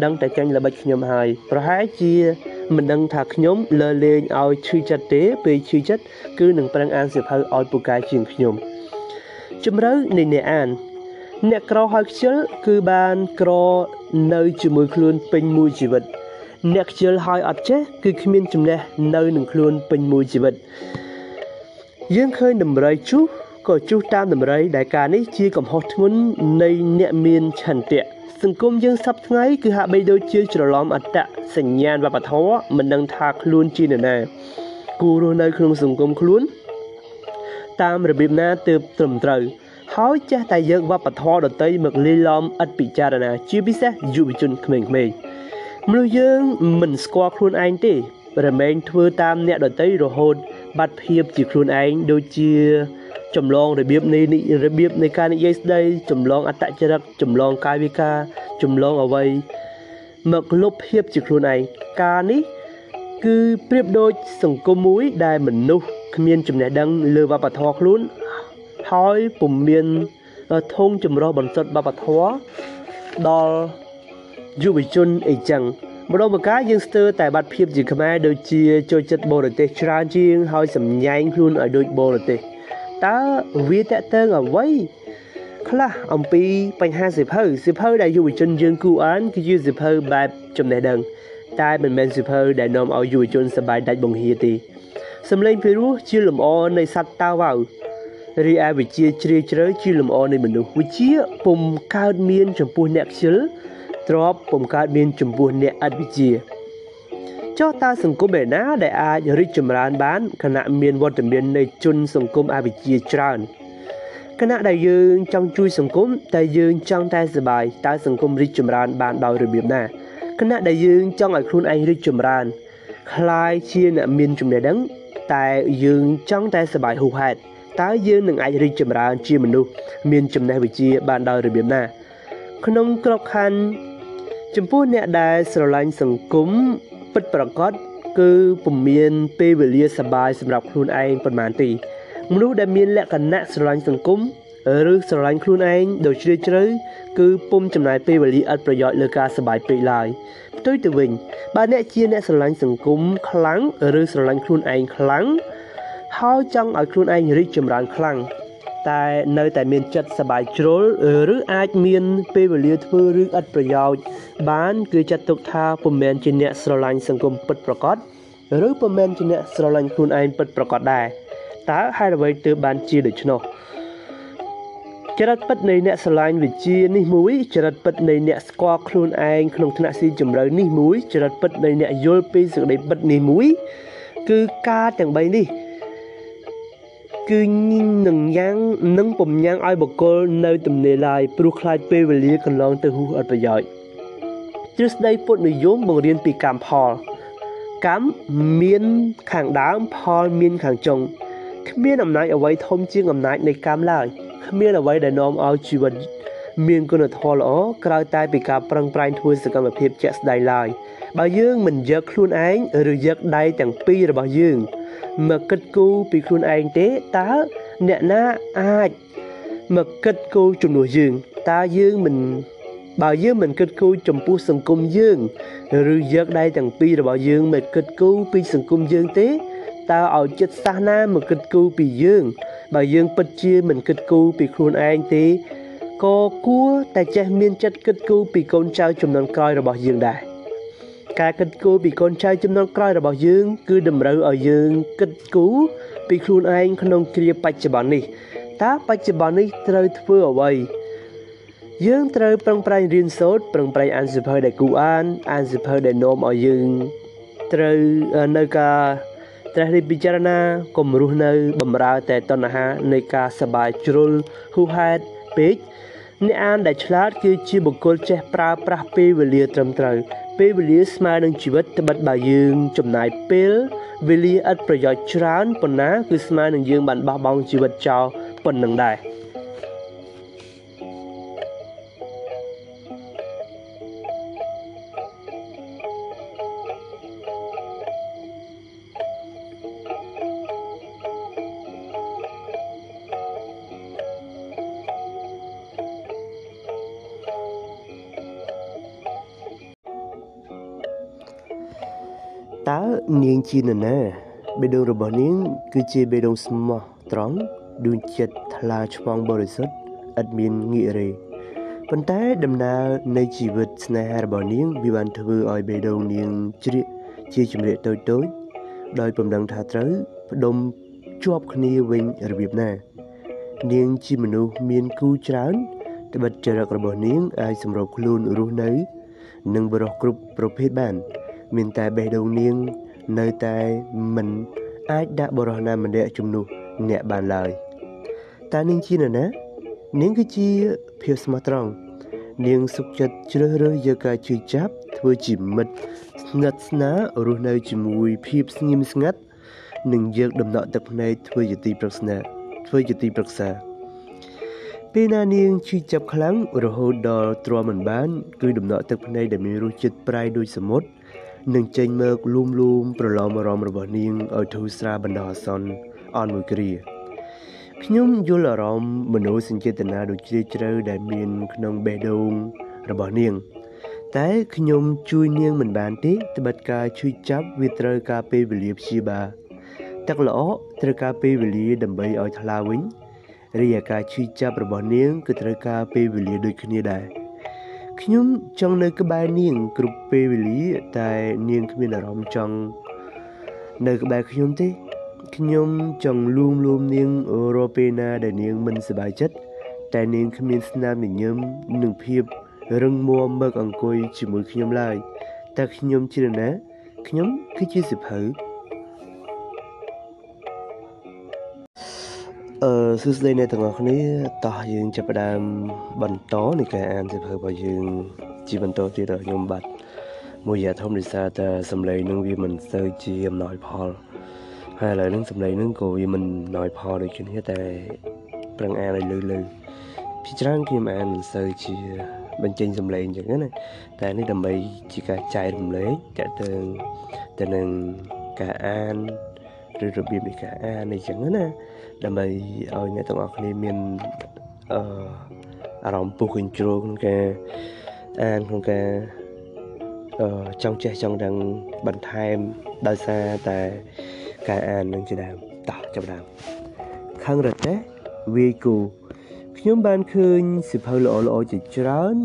A: ដឹងតែចាញ់ល្បិចខ្ញុំហើយប្រហែលជាមិនដឹងថាខ្ញុំលើលេងឲ្យឈឺចិត្តទេពេលឈឺចិត្តគឺនឹងប្រឹងអានសៀវភៅឲ្យពូកែជាងខ្ញុំជំរឿនៃអ្នកអាន អ្នកក្រហើយខ្ជិលគឺបានក្រនៅជាមួយខ្លួនពេញមួយជីវិត អ្នកខ្ជិលហើយអត់ចេះគឺគ្មានចំណេះនៅនឹងខ្លួនពេញមួយជីវិត យើងឃើញដំរីជុះក៏ជុះតាមដំរីដែលការនេះជាកំហុសធ្ងន់នៃអ្នកមានឆន្ទៈសង្គមយើងសពថ្ងៃគឺហាក់បីដូចជាច្រឡំអត្តសញ្ញាណវប្បធម៌មិនដឹងថាខ្លួនជានរណាគួររស់នៅក្នុងសង្គមខ្លួន តាមរបៀបណាទើបត្រឹមត្រូវហើយចេះតែយកវប្បធម៌ដតីមកលាយឡំឥតពិចារណា ជាពិសេសយុវជនក្មេងៗមនុស្សយើងមិនស្គាល់ខ្លួនឯងទេរមែងធ្វើតាមអ្នកដតីរហូត បាត់ភាពជាខ្លួនឯងដូចជាចម្លងរបៀបនៃរបៀបនៃការនិយាយស្ដីចម្លងអត្តចរិតចម្លងកាយវិការចម្លងអ្វីមកលុបភាពជាខ្លួនឯងការនេះគឺប្រៀបដូចសង្គមមួយដែលមនុស្សគ្មានចំណេះដឹងលើវប្បធម៌ខ្លួនហើយពុំមានធងចម្រោះបន្សុទ្ធវប្បធម៌ដល់យុវជនអីចឹង ម្ដងម្កាលយើងស្ទើរតែបាត់ភាពជាខ្មែរដូចជាចូលចិត្តបរទេសច្រើនជាងហើយសម្ញែងខ្លួនឲ្យដូចបរទេសតើវាតកតើងអ្វីខ្លះអំពីបញ្ហាសិភៅសិភៅដែលយុវជនយើងគូអានគឺជាសិភៅបែបចំណេះដឹង តែមិនមែនសិភៅដែលនាំឲ្យយុវជនសប្បាយដាច់បង្ហាទេសំឡេងពីរោះជាលំអនៃសត្វតាវ៉ៅរីឯវិជាជ្រាលជ្រៅជាលំអនៃមនុស្សវិជាពុំកើតមានចំពោះអ្នកខ្ជិល ទ្របពុំកើតមានចំពោះអ្នកអត់វិជាចុះតើសង្គមឯណាដែលអាចរីកចម្រើនបានខណៈមានវត្តមាននៃជនសង្គមអវិជ្ជាច្រើនគណៈដែលយើងចង់ជួយសង្គមតែយើងចង់តែសบายតើសង្គមរីកចម្រើនបានដោយរបៀបណាគណៈដែលយើងចង់ឲ្យខ្លួនឯងរីកចម្រើនคล้ายជាអ្នកមានចំណេះដឹងតែយើងចង់តែសบายហួសហេតុតើយើងនឹងអាចរីកចម្រើនជាមនុស្សមានចំណេះវិជ្ជាបានដោយរបៀបណាក្នុងក្របខ័ណ្ឌ ចំពោះអ្នកដែលស្រឡាញ់សង្គមពិតប្រាកដគឺពុំមានពេលវេលាសបាយសម្រាប់ខ្លួនឯងប៉ុន្មានទេមនុស្សដែលមានលក្ខណៈស្រឡាញ់សង្គមឬស្រឡាញ់ខ្លួនឯងដោយជ្រាលជ្រៅគឺពុំចំណាយពេលវេលាឥតប្រយោជន៍លើការសបាយពេកឡើយផ្ទុយទៅវិញបើអ្នកជាអ្នកស្រឡាញ់សង្គមខ្លាំងឬស្រឡាញ់ខ្លួនឯងខ្លាំងហើយចង់ឲ្យខ្លួនឯងរីកចម្រើនខ្លាំង តែនៅតែមានចិត្តសบายជ្រុលឬអាចមានពេលវេលាធ្វើរឿងឥតប្រយោជន៍បានគឺចាត់ទុកថាពុំមែនជាអ្នកស្រឡាញ់សង្គមពិតប្រាកដឬពុំមែនជាអ្នកស្រឡាញ់ខ្លួនឯងពិតប្រាកដដែរតើហេតុអ្វីទើបបានជាដូច្នោះចរិតពិតនៃអ្នកស្រឡាញ់វិជានេះមួយចរិតពិតនៃអ្នកស្គាល់ខ្លួនឯងក្នុងថ្នាក់ស៊ីជម្រៅនេះមួយចរិតពិតនៃអ្នកយល់ពីសេចក្តីពិតនេះមួយគឺការទាំង3នេះ គឺនឹងយ៉ាងនឹងពំញ៉ាំងឲ្យបកគលនៅទំនេរឡើយព្រោះខ្លាចពេលវេលាកន្លងទៅហួសអត់ប្រយោជន៍ទ្រឹស្ដីពុទ្ធនិយមបង្រៀនពីកម្មផល កម្មមានខាងដើមផលមានខាងចុងគ្មានអំណាចអ្វីធំជាងអំណាចនៃកម្មឡើយគ្មានអ្វីដែលនាំឲ្យជីវិតមានគុណធម៌ល្អក្រៅតែពីការប្រឹងប្រែងធ្វើសកម្មភាពជាក់ស្ដែងឡើយបើយើងមិនយកខ្លួនឯងឬយកដៃទាំងពីររបស់យើង មកគិតគូរពីខ្លួនឯងទេតើអ្នកណាអាចមកគិតគូរជំនួសយើងតើយើងមិនបើយើងមិនគិតគូរចំពោះសង្គមយើងឬយកដៃទាំងពីររបស់យើងមកគិតគូរពីសង្គមយើងទេតើឲ្យចិត្តសាសនាមកគិតគូរពីយើង បើយើងពិតជាមិនគិតគូរពីខ្លួនឯងទេក៏គួរតែចេះមានចិត្តគិតគូរពីកូនចៅចំនួនក្រោយរបស់យើងដែរ ការគិតគូរពីកូនចៅចំនួនក្រោយរបស់យើង គឺតម្រូវឲ្យយើងគិតគូរពីខ្លួនឯងក្នុងគ្រាបច្ចុប្បន្ននេះតើបច្ចុប្បន្ននេះត្រូវធ្វើអ្វីយើងត្រូវប្រឹងប្រែងរៀនសូត្រប្រឹងប្រែងអានសៀវភៅដែលគូអានអានសៀវភៅដែលនាំឲ្យយើងត្រូវនៅការត្រេះរិះពិចារណាកុំរស់នៅបំរើតែតណ្ហានៃការសបាយជ្រុលហួសហេតុពេក អ្នកអានដែលឆ្លាតគឺជាបុគ្គលចេះប្រើប្រាស់ពេលវេលាត្រឹមត្រូវពេលវេលាស្មើនឹងជីវិតត្បិតបើយើងចំណាយពេលវេលាឥតប្រយោជន៍ច្រើនប៉ុណ្ណាគឺស្មើនឹងយើងបានបោះបង់ជីវិតចោលប៉ុណ្ណឹងដែរ នាងជានរណាបេះដូងរបស់នាង គឺជាបេះដូងស្មោះត្រង់ដួងចិត្តថ្លាឆ្វងបរិសុទ្ធឥតមានងាករេប៉ុន្តែដំណើរនៃជីវិតស្នេហារបស់នាងវាបានធ្វើឲ្យបេះដូងនាងជ្រៀកជាជំរាកតូចតូចដោយពំដឹងថាត្រូវផ្ដុំជាប់គ្នាវិញរបៀបណានាងជាមនុស្សមានគូច្រើនត្បិតចរិតរបស់នាងអាចសម្របខ្លួនរស់នៅ និងបរោះគ្រប់ប្រភេទបាន មានតែបេះដូងនាង នៅតែមិនអាចដាក់បរិះណាម្នាក់ជំនួសអ្នកបានឡើយតើនាងជានរណានាងគឺជាភាពស្មោះត្រង់នាងសុខចិត្តជ្រើសរើសយកការជឿចាប់ធ្វើជាមិត្តស្និទ្ធស្នាលរស់នៅជាមួយភាពស្ងៀមស្ងាត់និងយកដំណក់ទឹកភ្នែកធ្វើជាទីប្រឹក្សាធ្វើជាទីប្រឹក្សាពេលណានាងឈឺចាប់ខ្លាំងរហូតដល់ទ្រាំមិនបាន គឺដំណក់ទឹកភ្នែកដែលមានរសជាតិប្រៃដូចសមុទ្រ នឹងចេញមកលូមលូមប្រឡំអារម្មណ៍របស់នាងឲ្យធូរស្រាលបណ្ដោះអាសន្នអន់មួយគ្រាខ្ញុំយល់អារម្មណ៍មនោសញ្ចេតនាដ៏ជ្រាលជ្រៅដែលមានក្នុងបេះដូងរបស់នាង តែខ្ញុំជួយនាងមិនបានទេត្បិតការជួយចាប់វាត្រូវការពេលវេលាព្យាបាលទឹកល្អត្រូវការពេលវេលាដើម្បីឲ្យថ្លាវិញរីឯការឈឺចាប់របស់នាងគឺត្រូវការពេលវេលាដូចគ្នាដែរ ខ្ញុំចង់នៅក្បែរនាង គ្រប់ពេលវេលាតែនាងគ្មានអារម្មណ៍ចង់នៅក្បែរខ្ញុំទេខ្ញុំចង់លួងលួមនាងរាល់ពេលណាដែលនាងមិនសប្បាយចិត្តតែនាងគ្មានស្នាមញញឹមនិងភាពរឹងមាំមើកអង្គុយជាមួយខ្ញុំឡើយតែខ្ញុំជឿណាខ្ញុំគឺជាសិភៅ អឺសួស្តីអ្នកទាំងអស់គ្នាតោះយើងចាប់ផ្ដើមបន្តនៃការអានសិភៅរបស់យើង ជាបន្តទៀតដល់ខ្ញុំបាទមួយរយៈធំដោយសារតែសម្លេងនឹងវាមិនសូវជាអំណោយផលហើយឥឡូវហ្នឹងសម្លេងហ្នឹងក៏វាមិនអំណោយផលដូចគ្នាតែប្រឹងអានឲ្យលឺលឺពីច្រើនខ្ញុំអានមិនសូវជាបញ្ចេញសម្លេងអញ្ចឹងណាតែនេះដើម្បីជាការចែករំលែកតទៅទៅនឹងការអានឬរបៀបនៃការអានអញ្ចឹងណា ដើម្បីឲ្យអ្នកទាំងអស់គ្នាមានអឺអារម្មណ៍ពុះកញ្ជ្រោលក្នុងការអានក្នុងការអឺចង់ចេះចង់ដឹងបន្ថែមដោយសារតែការអាននឹងជាដើមតោះចាប់ដើមខឹងរតេវាយគូខ្ញុំបានឃើញសិភៅល្អល្អជាច្រើន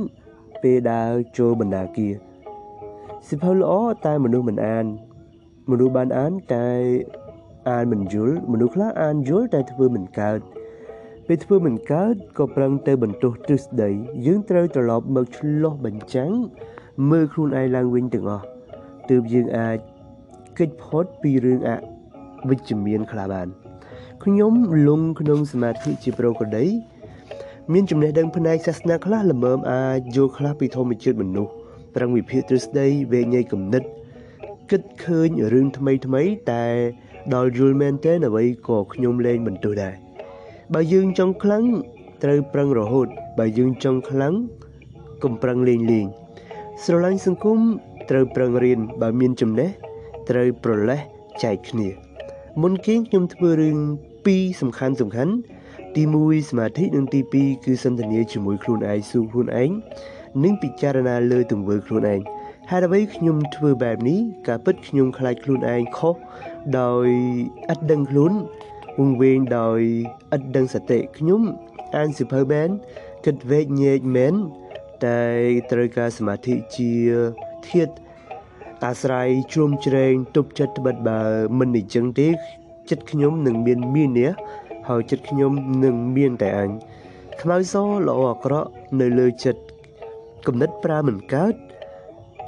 A: ពេលដើរចូលបណ្ដាគារសិភៅល្អតែមនុស្សមិនអានមនុស្សបានអានតែ អានមិនយល់មនុស្សខ្លះអានយល់តែធ្វើមិនកើតពេលធ្វើមិនកើតក៏ប្រឹងទៅបន្ទោសទ្រឹស្ដីយើងត្រូវត្រឡប់មកឆ្លោះបញ្ចាំងមើលខ្លួនឯងឡើងវិញទាំងអស់ទើបយើងអាចគេចផុតពីរឿងអវិជ្ជមានខ្លះបានខ្ញុំលងក្នុងសមាធិជាប្រកដីមានចំណេះដឹងផ្នែកសាសនាខ្លះល្មមអាចយល់ខ្លះពីធម្មជាតិមនុស្សប្រឹងវិភាគទ្រឹស្ដីវែងញែកគំនិតគិតឃើញរឿងថ្មីថ្មីតែ ដល់យល់មែនទេអ្វីក៏ខ្ញុំលែងបន្ទោសដែរបើយើងចង់ខ្លាំងត្រូវប្រឹងរហូត បើយើងចង់ខ្លាំងកុំប្រឹងលេងលេងស្រឡាញ់សង្គមត្រូវប្រឹងរៀនបើមានចំណេះត្រូវប្រលេះចែកគ្នា មុនគេខ្ញុំធ្វើរឿងពីរសំខាន់សំខាន់ទី1សមាធិនិងទី2គឺសន្ទនាជាមួយខ្លួនឯងសួរខ្លួនឯងនិងពិចារណាលើទង្វើខ្លួនឯងហេតុអ្វីខ្ញុំធ្វើបែបនេះការពិតខ្ញុំខ្លាចខ្លួនឯងខុស ដោយឥតដឹងខ្លួនវង្វេងដោយឥតដឹងសតិខ្ញុំអានសិភៅមែនគិតវែកញែកមែនតែត្រូវការសមាធិជាធាតអាស្រ័យជ្រុំជ្រែងទប់ចិត្តត្បិតបើមិនអញ្ចឹងទេចិត្តខ្ញុំនឹងមានមាននេះហើយចិត្តខ្ញុំនឹងមានតែអញខ្មៅសល្អអាក្រក់នៅលើចិត្តគំនិតប្រើមិនកើត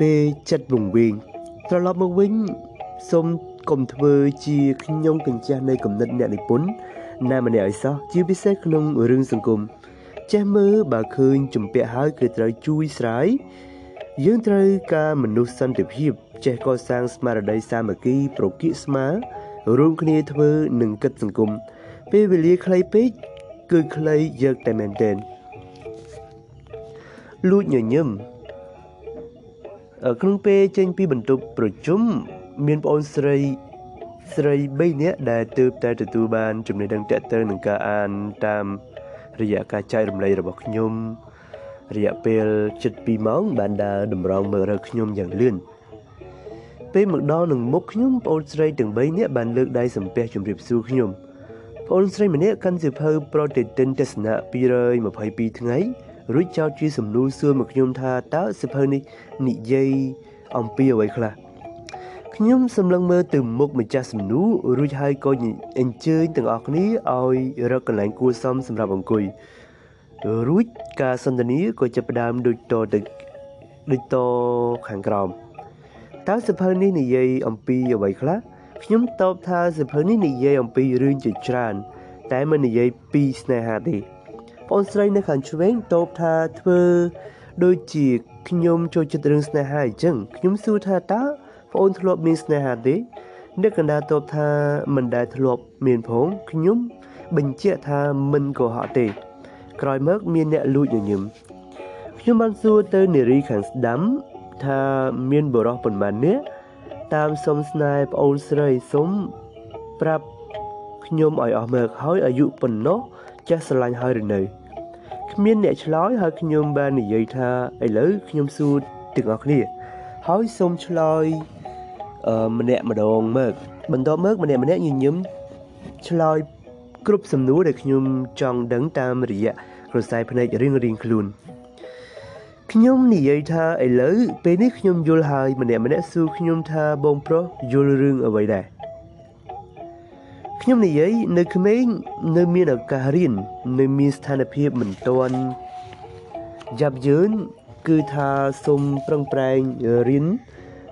A: ពេលចិត្តវង្វេងត្រឡប់មកវិញសូម កុំធ្វើជាខ្ញុំកញ្ចាស់នៃគំនិតអ្នកនិពន្ធណាម្នាក់ឲ្យសោះជាពិសេសក្នុងរឿងសង្គមចេះមើលបើឃើញជំពាក់ហើយគឺត្រូវជួយស្រាយយើងត្រូវការមនុស្សសន្តិភាពចេះកសាងស្មារតីសាមគ្គីប្រគៀកស្មារួមគ្នាធ្វើនិងគិតសង្គមពេលវេលាខ្លីពេកគឺខ្លីយកតែមែនទែនលួចញញឹមក្នុងពេលចេញពីបន្ទប់ប្រជុំ មានប្អូនស្រីស្រី3នាក់ដែលទើបតែទទួលបានចំណេះដឹងតកតើនឹងការអានតាមរយៈការចែករំលែករបស់ខ្ញុំរយៈពេល7ម៉ោងបានដើរតម្រង់មើលរើខ្ញុំយ៉ាងលឿនពេលមកដល់នឹងមុខខ្ញុំប្អូនស្រីទាំង3នាក់បានលើកដៃសំពះជម្រាបសួរខ្ញុំប្អូនស្រីម្នាក់កាន់សៀវភៅប្រូតេទិនទស្សនៈ222ថ្ងៃរួចចោទជាសំណួរសួរមកខ្ញុំថាតើសៀវភៅនេះនិយាយអំពីអ្វីខ្លះ ខ្ញុំសម្លឹងមើលទៅមុខម្ចាស់សំណួររួចហើយក៏អញ្ជើញទាំងអស់គ្នាឲ្យរកកន្លែងគួរសមសម្រាប់អង្គុយរួចការសន្ទនាក៏ចាប់ផ្ដើមដូចតទៅដូចតខាងក្រោមតើសភៅនេះនិយាយអំពីអ្វីខ្លះខ្ញុំតបថាសភៅនេះនិយាយអំពីរឿងជាច្រើន តែមិននិយាយពីស្នេហាទេបងស្រីនៅខាងឆ្វេងតបថាធ្វើដូចជាខ្ញុំចូលចិត្តរឿងស្នេហាអញ្ចឹងខ្ញុំសួរថាតើ បងធ្លាប់មានស្នេហាទេអ្នកកណ្ដាលតបថាមិនដែលធ្លាប់មានផងខ្ញុំបញ្ជាក់ថាមិនកុហកទេ ក្រោយមកមានអ្នកលួចញញឹមខ្ញុំបានសួរទៅនារីខាងស្ដាំថាមានបរិះប៉ុន្មាននាក់តាមសុំស្នេហ៍ប្អូនស្រីសុំប្រាប់ខ្ញុំឲ្យអស់មើកហើយអាយុប៉ុណ្ណោះចេះស្រឡាញ់ហើយឬនៅគ្មានអ្នកឆ្លើយហើយខ្ញុំបាននិយាយថាឥឡូវខ្ញុំសួរទាំងអស់គ្នា ហើយសូមឆ្លើយអឺ ម្នាក់ម្ដងមើកបន្ទាប់មកម្នាក់ម្នាក់ញញឹមឆ្លើយគ្រប់សំណួរដែលខ្ញុំចង់ដឹងតាមរយៈក្រសែភ្នែករៀងរៀងខ្លួនខ្ញុំនិយាយថាឥឡូវពេលនេះខ្ញុំយល់ហើយម្នាក់ម្នាក់សួរខ្ញុំថាបងប្រុសយល់រឿងអ្វីដែរខ្ញុំនិយាយនៅក្មេងនៅមានឱកាសរៀននៅមានស្ថានភាពមិនទាន់យ៉ាប់យឺនគឺថាសូមប្រឹងប្រែងរៀន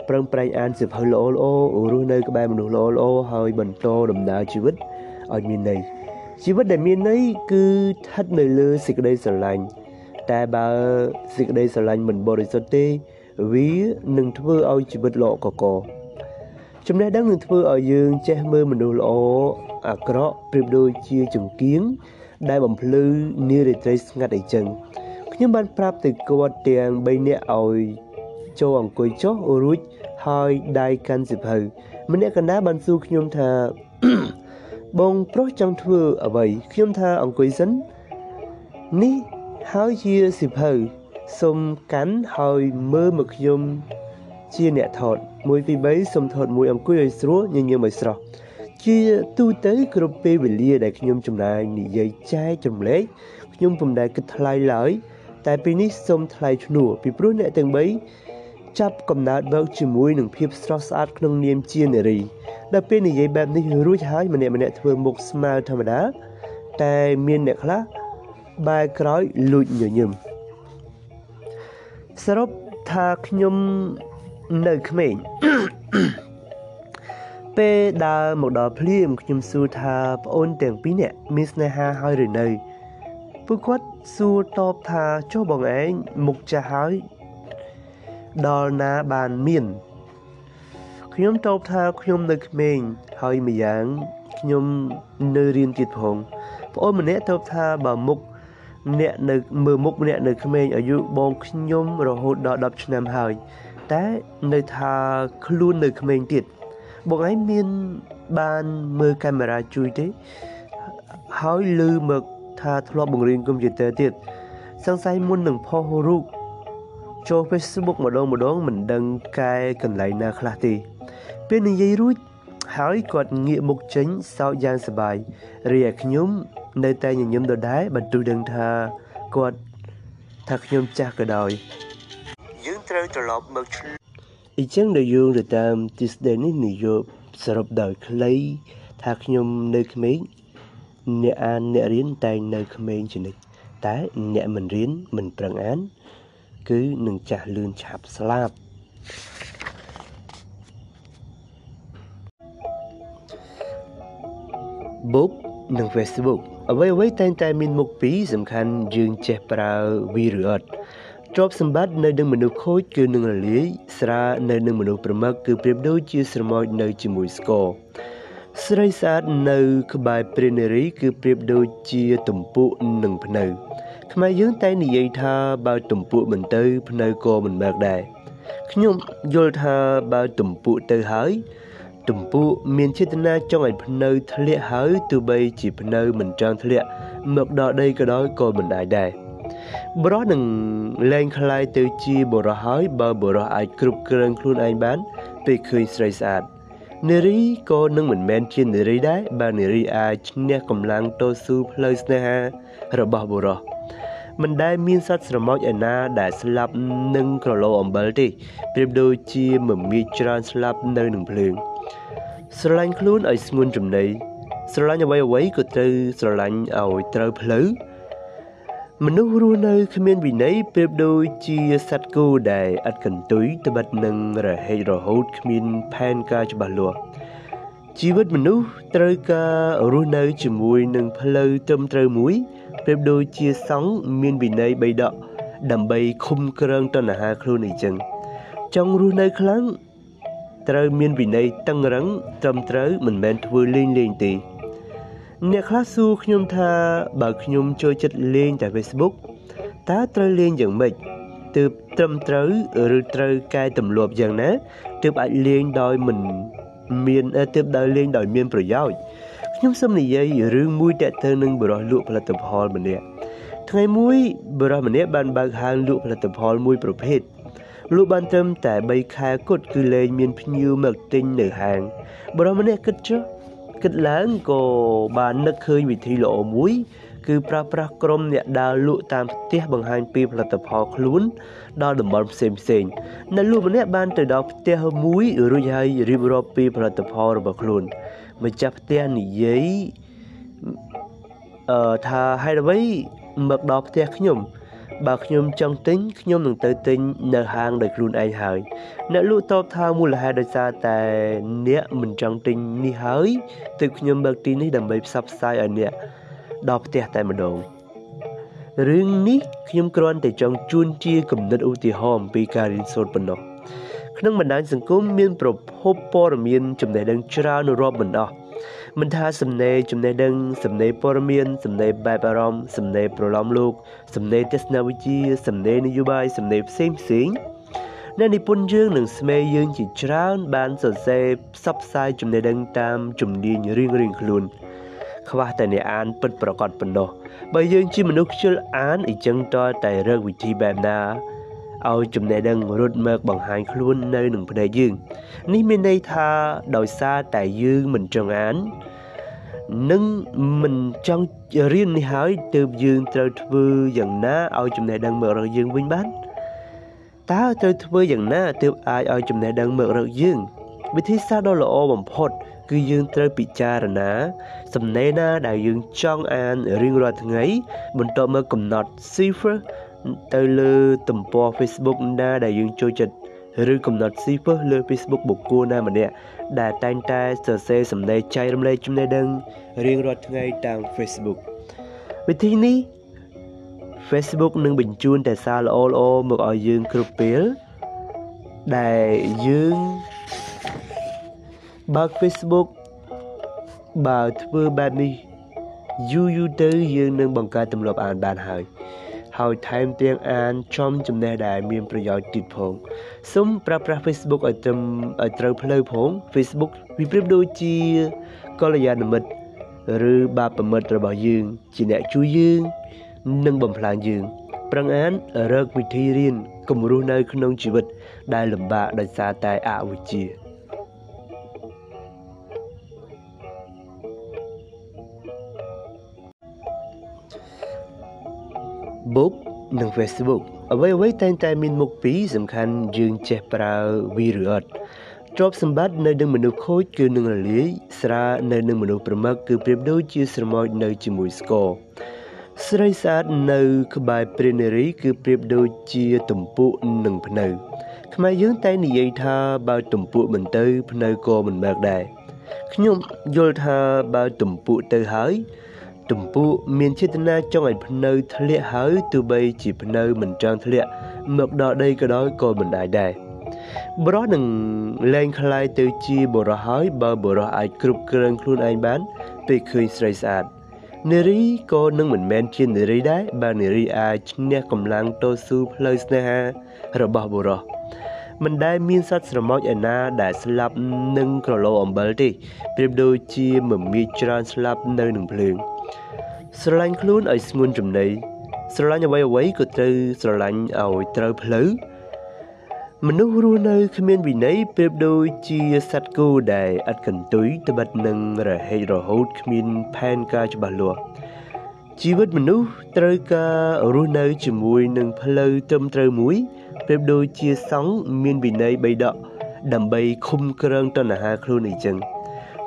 A: ប្រឹងប្រែងអានសៀវភៅល្អល្អរស់នៅក្បែរមនុស្សល្អល្អហើយបន្តដំណើរជីវិតឲ្យមានន័យជីវិតដែលមានន័យគឺស្ថិតនៅលើសេចក្តីស្រឡាញ់តែបើសេចក្តីស្រឡាញ់មិនបរិសុទ្ធទេវានឹងធ្វើឲ្យជីវិតល្អកកចំណេះដឹងនឹងធ្វើឲ្យយើងចេះមើលមនុស្សល្អអាក្រក់ប្រៀបដូចជាចង្គៀងដែលបំភ្លឺនារាត្រីស្ងាត់អីចឹងខ្ញុំបានប្រាប់ទៅគាត់ទាំង3នាក់ឲ្យចូលអង្គុយចុះរួច ហើយដៃកាន់សិភៅម្នាក់កណ្ដាលបានសួរខ្ញុំថាបងប្រុសចង់ធ្វើអ្វីខ្ញុំថាអង្គុយសិននេះហើយជាសិភៅសុំកាន់ហើយមើលមកខ្ញុំជាអ្នកថត1 2 3សុំថតមួយអង្គុយឲ្យស្រួលញញឹមឲ្យស្រស់ជាទូទៅគ្រប់ពេលវេលាដែលខ្ញុំចំណាយនិយាយចែកចម្លែកខ្ញុំពុំដែលគិតថ្លៃឡើយតែពេលនេះសូមថ្លៃឈ្នួលពីព្រោះអ្នកទាំង3 ចាប់កំណើតបើកជាមួយនឹងភាពស្រស់ស្អាតក្នុងនាមជានារីដល់ពេលនិយាយបែបនេះរួចហើយម្នាក់ម្នាក់ធ្វើមុខស្មើធម្មតាតែមានអ្នកខ្លះបែរក្រោយលួចញញឹមសរុបថាខ្ញុំនៅក្មេងពេលដើរមកដល់ភ្លាមខ្ញុំសួរថាប្អូនទាំងពីរនាក់មានស្នេហាហើយឬនៅពួកគាត់សួរតបថាចុះបងឯងមុខចាស់ហើយ ដល់ណាបានមានខ្ញុំតបថាខ្ញុំនៅក្មេងហើយម្យ៉ាងខ្ញុំនៅរៀនទៀតផងប្អូនម្នាក់តបថាបើមុខអ្នកនៅមើលមុខម្នាក់នៅក្មេងអាយុបងខ្ញុំរហូតដល់10ឆ្នាំហើយតែនៅថាខ្លួននៅក្មេងទៀតបងឯងមានបានមើលកាមេរ៉ាជួយទេហើយលឺមកថាធ្លាប់បង្រៀនកុំព្យូទ័រទៀតសង្ស័យមុននឹងផុសរូប ចូល Facebook ម្ដងម្ដងមិនដឹងកែកន្លែងណាខ្លះទេពេលនិយាយរួចហើយគាត់ងាកមុខចេញសោកយ៉ាងសប្បាយរីឯខ្ញុំនៅតែញញឹមដដែលបន្ទូដឹងថាគាត់ថាខ្ញុំចាស់ក៏ដោយយើងត្រូវត្រឡប់មកអញ្ចឹងនៅយើងទៅតាមទិសដៅនេះនិយោសរុបដោយខ្លីថាខ្ញុំនៅក្មេងអ្នកអានអ្នករៀនតែងនៅក្មេងជានិច្ចតែអ្នកមិនរៀនមិនប្រឹងអាន គឺនឹងចាស់លឿនឆាប់ស្លាប់បុកនិង Facebook អ្វីអ្វីតែងតែមានមុខពីរសំខាន់យើងចេះប្រើវាឬអត់ទ្រព្យសម្បត្តិនៅនឹងមនុស្សខូចគឺនឹងរលាយស្រានៅនឹងមនុស្សប្រមឹកគឺប្រៀបដូចជាស្រមោចនៅជាមួយស្គរស្រីស្អាតនៅក្បែរព្រះនារីគឺប្រៀបដូចជាទំពក់និងភ្នៅ ខ្មែរយើងតែនិយាយថាបើទំពក់មិនទៅភ្នៅក៏មិនមកដែរខ្ញុំយល់ថាបើទំពក់ទៅហើយទំពក់មានចេតនាចង់ឲ្យភ្នៅធ្លាក់ហើយទោះបីជាភ្នៅមិនចង់ធ្លាក់មកដល់ដីក៏ដោយក៏មិនដែរដែរបរោះនឹងលែងคล้ายទៅជាបរោះហើយបើបរោះអាចគ្រប់គ្រងខ្លួនឯងបានពេលឃើញស្រីស្អាតនារីក៏នឹងមិនមែនជានារីដែរបើនារីអាចឈ្នះកម្លាំងតស៊ូផ្លូវស្នេហា របស់បុរសមិនដែលមានសត្វស្រមោចឯណាដែលស្លាប់នឹងក្រឡអំបិលទេប្រៀបដូចជាមមាញច្រើនស្លាប់នៅនឹងភ្លើងស្រឡាញ់ខ្លួនឲ្យស្ងួនចំណីស្រឡាញ់អ្វីអ្វីក៏ត្រូវស្រឡាញ់ឲ្យត្រូវផ្លូវមនុស្សរស់នៅគ្មានវិន័យប្រៀបដូចជាសត្វគោដែលឥតកន្ទុយត្បិតនឹងរហេតរហូតគ្មានផែនការច្បាស់លាស់ជីវិតមនុស្សត្រូវការរស់នៅជាមួយនឹងផ្លូវត្រឹមត្រូវមួយ ប្រៀបដូចជាសង្ឃមានវិន័យបីដកដើម្បីឃុំក្រងតណ្ហាខ្លួនអីចឹងចង់រស់នៅខ្លាំងត្រូវមានវិន័យតឹងរឹងត្រឹមត្រូវមិនមែនធ្វើលេងលេងទេអ្នកខ្លះសួរខ្ញុំថាបើខ្ញុំចូលចិត្តលេងតែ Facebook តើត្រូវលេងយ៉ាងម៉េចទើបត្រឹមត្រូវឬត្រូវកែទម្លាប់យ៉ាងណាទើបអាចលេងដោយមិនមានទើបដោយលេងដោយមានប្រយោជន៍ ខ្ញុំសូមនិយាយរឿងមួយតើទៅនឹងបរិះលក់ផលិតផលម្នាក់ថ្ងៃមួយបរិះម្នាក់បានបើកហាងលក់ផលិតផលមួយប្រភេទលក់បានត្រឹមតែ3ខែគត់គឺលែងមានភ្ញៀវមកទិញនៅហាងបរិះម្នាក់គិតចុះគិតឡើងក៏បាននឹកឃើញវិធីល្អមួយ គឺប្រើប្រាស់ក្រុមអ្នកដើរលក់តាមផ្ទះបង្ហាញពីផលិតផលខ្លួនដល់តំបន់ផ្សេងផ្សេងអ្នកលក់ម្នាក់បានទៅដល់ផ្ទះមួយរួចហើយរៀបរាប់ពីផលិតផលរបស់ខ្លួន ម្ចាស់ផ្ទះនិយាយអឺថាហេតុអ្វីមកដល់ផ្ទះខ្ញុំបើខ្ញុំចង់ទិញខ្ញុំនឹងទៅទិញនៅហាងដោយខ្លួនឯងហើយអ្នកលក់តបថាមូលហេតុដោយសារតែអ្នកមិនចង់ទិញនេះហើយទើបខ្ញុំបើកទីនេះដើម្បីផ្សព្វផ្សាយឲ្យអ្នកដល់ផ្ទះតែម្ដងរឿងនេះខ្ញុំគ្រាន់តែចង់ជូនជាគំនិតឧទាហរណ៍អំពីការរៀនសូត្រប៉ុណ្ណោះ ក្នុងបណ្ដាញសង្គមមានប្រភពព័ត៌មានចំណេះដឹងច្រើនរាប់មិនអស់មិនថាសំណេរចំណេះដឹងសំណេរព័ត៌មានសំណេរបែបអារម្មណ៍សំណេរប្រឡំលោកសំណេរទស្សនវិជ្ជាសំណេរនយោបាយសំណេរផ្សេងផ្សេងអ្នកនិពន្ធយើងនិងស្មេយើងជាច្រើនបានសរសេរផ្សព្វផ្សាយចំណេះដឹងតាមជំនាញរៀងរៀងខ្លួនខ្វះតែអ្នកអានពិតប្រកបប៉ុណ្ណោះបើយើងជាមនុស្សខ្ជិលអានអីចឹងតតែរកវិធីបែបណា ឲ្យចំណេះដឹងរត់មកបង្ហាញខ្លួននៅនឹងភ្នែកយើង នេះមានន័យថាដោយសារតែយើងមិនចង់អាននិងមិនចង់រៀននេះហើយទើបយើងត្រូវធ្វើយ៉ាងណាឲ្យចំណេះដឹងមករកយើងវិញបានតើត្រូវធ្វើយ៉ាងណាទើបអាចឲ្យចំណេះដឹងមករកយើង វិធីសាស្ត្រដ៏ល្អបំផុត គឺយើងត្រូវពិចារណា សំណេរណាដែលយើងចង់អានរៀងរាល់ថ្ងៃ បន្ទាប់មកកំណត់ cipher ទៅលើទំព័រ Facebook ណាដែលយើងចូលចិត្តឬកំណត់ cipher លើ Facebook បុគ្គលណាម្នាក់ដែលតែងតែសរសេរសម្ដែងចែករំលែកចំណេះដឹងរៀងរាល់ថ្ងៃតាម Facebook វិធីនេះ Facebook នឹងបញ្ជូនតែសារល្អៗមកឲ្យយើងគ្រប់ពេលដែលយើងបើក Facebook បើធ្វើបែបនេះយូរយូរទៅយើងនឹងបង្កើតទម្លាប់អានបានហើយ ហើយថែមទាំងអានចំចំណេះដែលមានប្រយោជន៍ទៀតផងសូមប្រើប្រាស់ Facebook ឲ្យត្រឹមឲ្យត្រូវផ្លូវផង Facebook វាប្រៀបដូចជាកល្យាណមិត្តឬបាបមិត្តរបស់យើង ជាអ្នកជួយយើងនិងបំផ្លាញយើងប្រឹងអានរកវិធីរៀនកុំរស់នៅក្នុងជីវិតដែលលំបាកដោយសារតែអវិជ្ជា បុកនិង Facebook អ្វីអ្វីតែងតែមានមុខពីរសំខាន់យើងចេះប្រើវាឬអត់ទ្រព្យសម្បត្តិនៅនឹងមនុស្សខូចគឺនឹងរលាយស្រានៅនឹងមនុស្សប្រមឹកគឺប្រៀបដូចជាស្រមោចនៅជាមួយស្ករស្រីស្អាតនៅក្បែរព្រះនារីគឺប្រៀបដូចជាទំពក់និងភ្នៅខ្មែរយើងតែនិយាយថាបើទំពក់មិនទៅភ្នៅក៏មិនមកដែរខ្ញុំយល់ថាបើទំពក់ទៅហើយ ទំពក់មានចេតនាចង់ឲ្យភ្នៅធ្លាក់ហើយទោះបីជាភ្នៅមិនចង់ធ្លាក់មកដល់ដីក៏ដោយក៏មិនដែរដែរបរោះនឹងលែងคล้ายទៅជាបរោះហើយបើបរោះអាចគ្រប់គ្រងខ្លួនឯងបានពេលឃើញស្រីស្អាតនារីក៏នឹងមិនមែនជានារីដែរបើនារីអាចឈ្នះកម្លាំងតស៊ូផ្លូវស្នេហារបស់បុរសមិនដែលមានសត្វស្រមោចឯណាដែលស្លាប់នឹងក្រឡូអំបិលទេប្រៀបដូចជាមមាញច្រើនស្លាប់នៅនឹងភ្លើង ស្រឡាញ់ខ្លួនឲ្យស្ងួនចំណីស្រឡាញ់អ្វីអ្វីក៏ត្រូវស្រឡាញ់ឲ្យត្រូវផ្លូវមនុស្សរស់នៅគ្មានវិន័យប្រៀបដូចជាសត្វគោដែលឥតកន្ទុយត្បិតនឹងរហេតរហូតគ្មានផែនការច្បាស់លាស់ជីវិតមនុស្សត្រូវការរស់នៅជាមួយនឹងផ្លូវត្រឹមត្រូវមួយប្រៀបដូចជាសង្ឃមានវិន័យបីដកដើម្បីឃុំក្រងតណ្ហាខ្លួនអីចឹង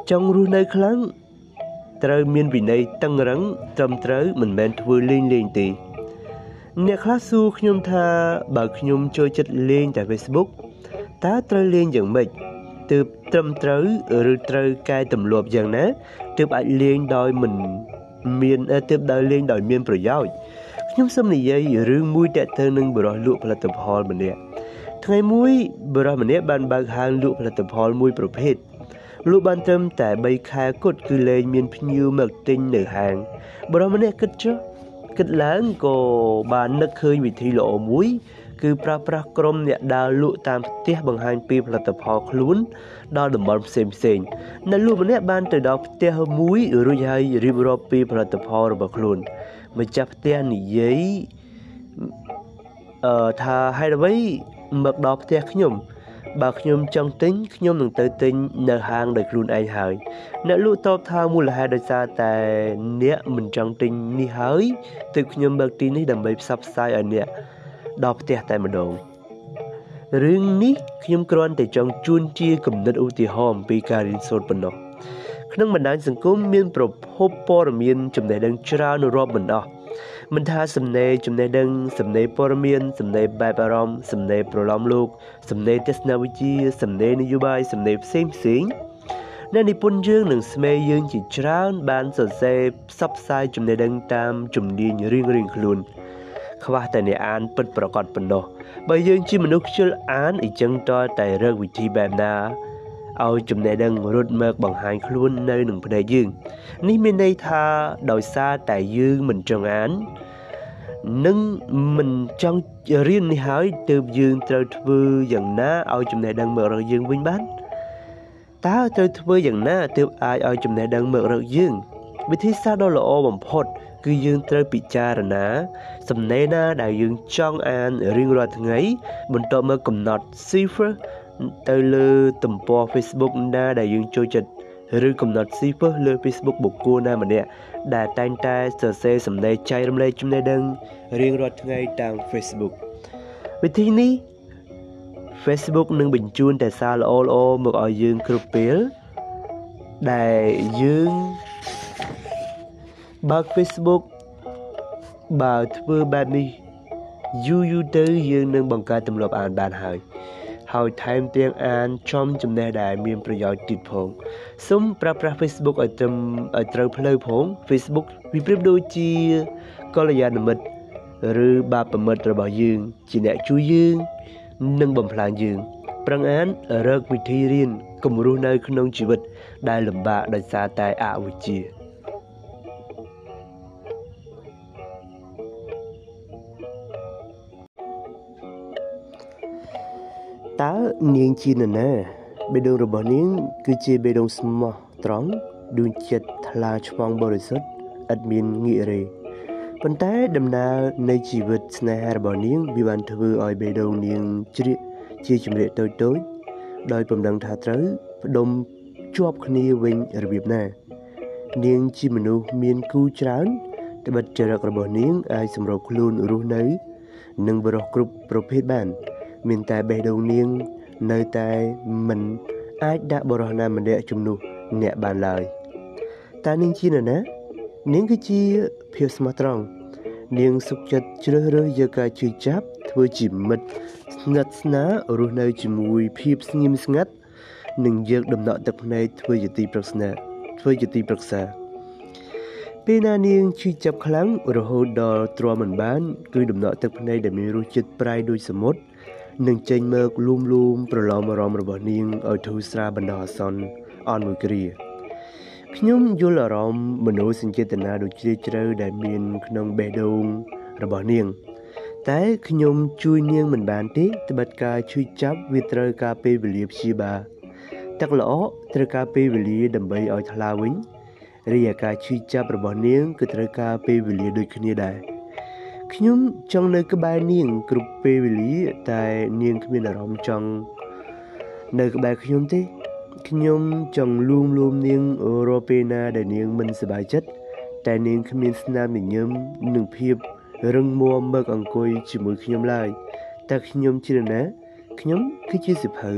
A: ចង់រស់នៅខ្លាំង ត្រូវមានវិន័យតឹងរឹងត្រឹមត្រូវមិនមែនធ្វើលេងលេងទេអ្នកខ្លះសួរខ្ញុំថាបើខ្ញុំចូលចិត្តលេងតែ Facebook តើត្រូវលេងយ៉ាងម៉េចទើបត្រឹមត្រូវឬត្រូវកែទម្លាប់យ៉ាងណាទើបអាចលេងដោយមិនមានទើបដើរលេងដោយមានប្រយោជន៍ខ្ញុំសូមនិយាយរឿងមួយតាក់ទងនឹងបរិះលក់ផលិតផលម្នាក់ថ្ងៃមួយបរិះម្នាក់បានបើកហាងលក់ផលិតផលមួយប្រភេទ លក់បានត្រឹមតែ3ខែគត់គឺលែងមានភ្ញៀវមកទិញនៅហាងបរិះម្នាក់គិតចុះគិតឡើងក៏បាននឹកឃើញវិធីល្អមួយ គឺប្រើប្រាស់ក្រុមអ្នកដើរលក់តាមផ្ទះបង្ហាញពីផលិតផលខ្លួន ដល់តំបន់ផ្សេងផ្សេងអ្នកលក់ម្នាក់បានទៅដល់ផ្ទះមួយរួចហើយរៀបរាប់ពីផលិតផលរបស់ខ្លួនម្ចាស់ផ្ទះនិយាយអឺថាហេតុអ្វីមកដល់ផ្ទះខ្ញុំ បើខ្ញុំចង់ទិញខ្ញុំនឹងទៅទិញនៅហាងដោយខ្លួនឯងហើយអ្នកលក់តបថាមូលហេតុដោយសារតែអ្នកមិនចង់ទិញនេះហើយទើបខ្ញុំបើកទីនេះដើម្បីផ្សព្វផ្សាយឲ្យអ្នកដល់ផ្ទះតែម្ដងរឿងនេះខ្ញុំគ្រាន់តែចង់ជូនជាគំនិតឧទាហរណ៍អំពីការរៀនសូត្រប៉ុណ្ណោះក្នុងបណ្ដាញសង្គមមានប្រភពព័ត៌មានចំណេះដឹងច្រើនរាប់មិនអស់ មិនថាសំណេរចំណេះដឹងសំណេរព័ត៌មានសំណេរបែបអារម្មណ៍សំណេរប្រឡំលោកសំណេរទស្សនវិជ្ជាសំណេរនយោបាយសំណេរផ្សេងផ្សេងអ្នកនិពន្ធយើងនិងស្មេយើងជាច្រើន បានសរសេរផ្សព្វផ្សាយចំណេះដឹងតាមជំនាញរៀងៗខ្លួនខ្វះតែអ្នកអានពិតប្រកបប៉ុណ្ណោះបើយើងជាមនុស្សខ្ជិលអានអញ្ចឹងតើតែរកវិធីបែបណា ឲ្យចំណេះដឹងរត់មកបង្ហាញខ្លួននៅនឹងភ្នែកយើងនេះមានន័យថាដោយសារតែយើងមិនចង់អាននិងមិនចង់រៀននេះហើយទើបយើងត្រូវធ្វើយ៉ាងណាឲ្យចំណេះដឹងមករកយើងវិញបានតើត្រូវធ្វើយ៉ាងណាទើបអាចឲ្យចំណេះដឹងមករកយើងវិធីសាស្ត្រដ៏ល្អបំផុតគឺយើងត្រូវពិចារណា សំណេរណាដែលយើងចង់អានរៀងរាល់ថ្ងៃ បន្ទាប់មកកំណត់ cipher ទៅលើទំព័រ Facebook ណាដែលយើងចូលចិត្តឬកំណត់ cipher លើ Facebook បុគ្គលណាម្នាក់ដែលតែងតែសរសេរសំណេរចែករំលែកចំណេះដឹងរៀងរាល់ថ្ងៃតាម Facebook វិធីនេះ Facebook នឹងបញ្ជូនតែសារល្អៗមកឲ្យយើងគ្រប់ពេលដែលយើងបើក Facebook បើធ្វើបែបនេះយូរយូរទៅយើងនឹងបង្កើតទម្លាប់អានបានហើយ ហើយថែមទាំងអានចំចំណេះដែលមានប្រយោជន៍ទៀតផងសូមប្រើប្រាស់ Facebook ឲ្យត្រឹមឲ្យត្រូវផ្លូវផង Facebook វាប្រៀបដូចជាកល្យាណមិត្តឬបាបមិត្តរបស់យើង ជាអ្នកជួយយើងនិងបំផ្លាញយើងប្រឹងអានរកវិធីរៀនកុំរស់នៅក្នុងជីវិតដែលលំបាកដោយសារតែអវិជ្ជា នាងជានរណាបេះដូងរបស់នាង គឺជាបេះដូងស្មោះត្រង់ដួងចិត្តថ្លាឆ្មងបរិសុទ្ធឥតមានងាករេប៉ុន្តែដំណើរនៃជីវិតស្នេហារបស់នាងវាបានធ្វើឲ្យបេះដូងនាងជ្រៀកជាជំរាកតូចតូចដោយពំដឹងថាត្រូវផ្ដុំជាប់គ្នាវិញរបៀបណានាងជាមនុស្សមានគូច្រើនត្បិតចរិតរបស់នាងអាចសម្របខ្លួនរស់នៅ និងបរិះគ្រប់ប្រភេទបាន មានតែបេះដូងនាង នៅតែមិនអាចដាក់បរិះណាម្នាក់ជំនួសអ្នកបានឡើយតើនាងជានរណា នាងគឺជាភាពស្មោះត្រង់នាងសុខចិត្តជ្រើសរើសយកការជឿចាប់ធ្វើជាមិត្តស្និទ្ធស្នាលរស់នៅជាមួយភាពស្ងៀមស្ងាត់និងយកដំណក់ទឹកភ្នែកធ្វើជាទីប្រឹក្សាធ្វើជាទីប្រឹក្សាពេលណានាងឈឺចាប់ខ្លាំងរហូតដល់ទ្រាំមិនបាន គឺដំណក់ទឹកភ្នែកដែលមានរសជាតិប្រៃដូចសមុទ្រ នឹងចេញមកលូមលូមប្រឡំអារម្មណ៍របស់នាងឲ្យធូរស្រាលបណ្ដោះអាសន្នអន់មួយគ្រាខ្ញុំយល់អារម្មណ៍មនោសញ្ចេតនាដ៏ជ្រាលជ្រៅដែលមានក្នុងបេះដូងរបស់នាង តែខ្ញុំជួយនាងមិនបានទេត្បិតការជួយចាប់វាត្រូវការពេលវេលាព្យាបាលទឹកល្អត្រូវការពេលវេលាដើម្បីឲ្យថ្លាវិញរីឯការជួយចាប់របស់នាងគឺត្រូវការពេលវេលាដូចគ្នាដែរ ខ្ញុំចង់នៅក្បែរនាងគ្រប់ពេលវេលាតែនាងគ្មានអារម្មណ៍ចង់នៅក្បែរខ្ញុំទេខ្ញុំចង់លួងលោមនាងរាល់ពេលណាដែលនាងមិនសប្បាយចិត្តតែនាងគ្មានស្នាមញញឹមនិងភាពរឹងមាំមកអង្គុយជាមួយខ្ញុំឡើយតែខ្ញុំជាណាខ្ញុំគឺជាសិភៅ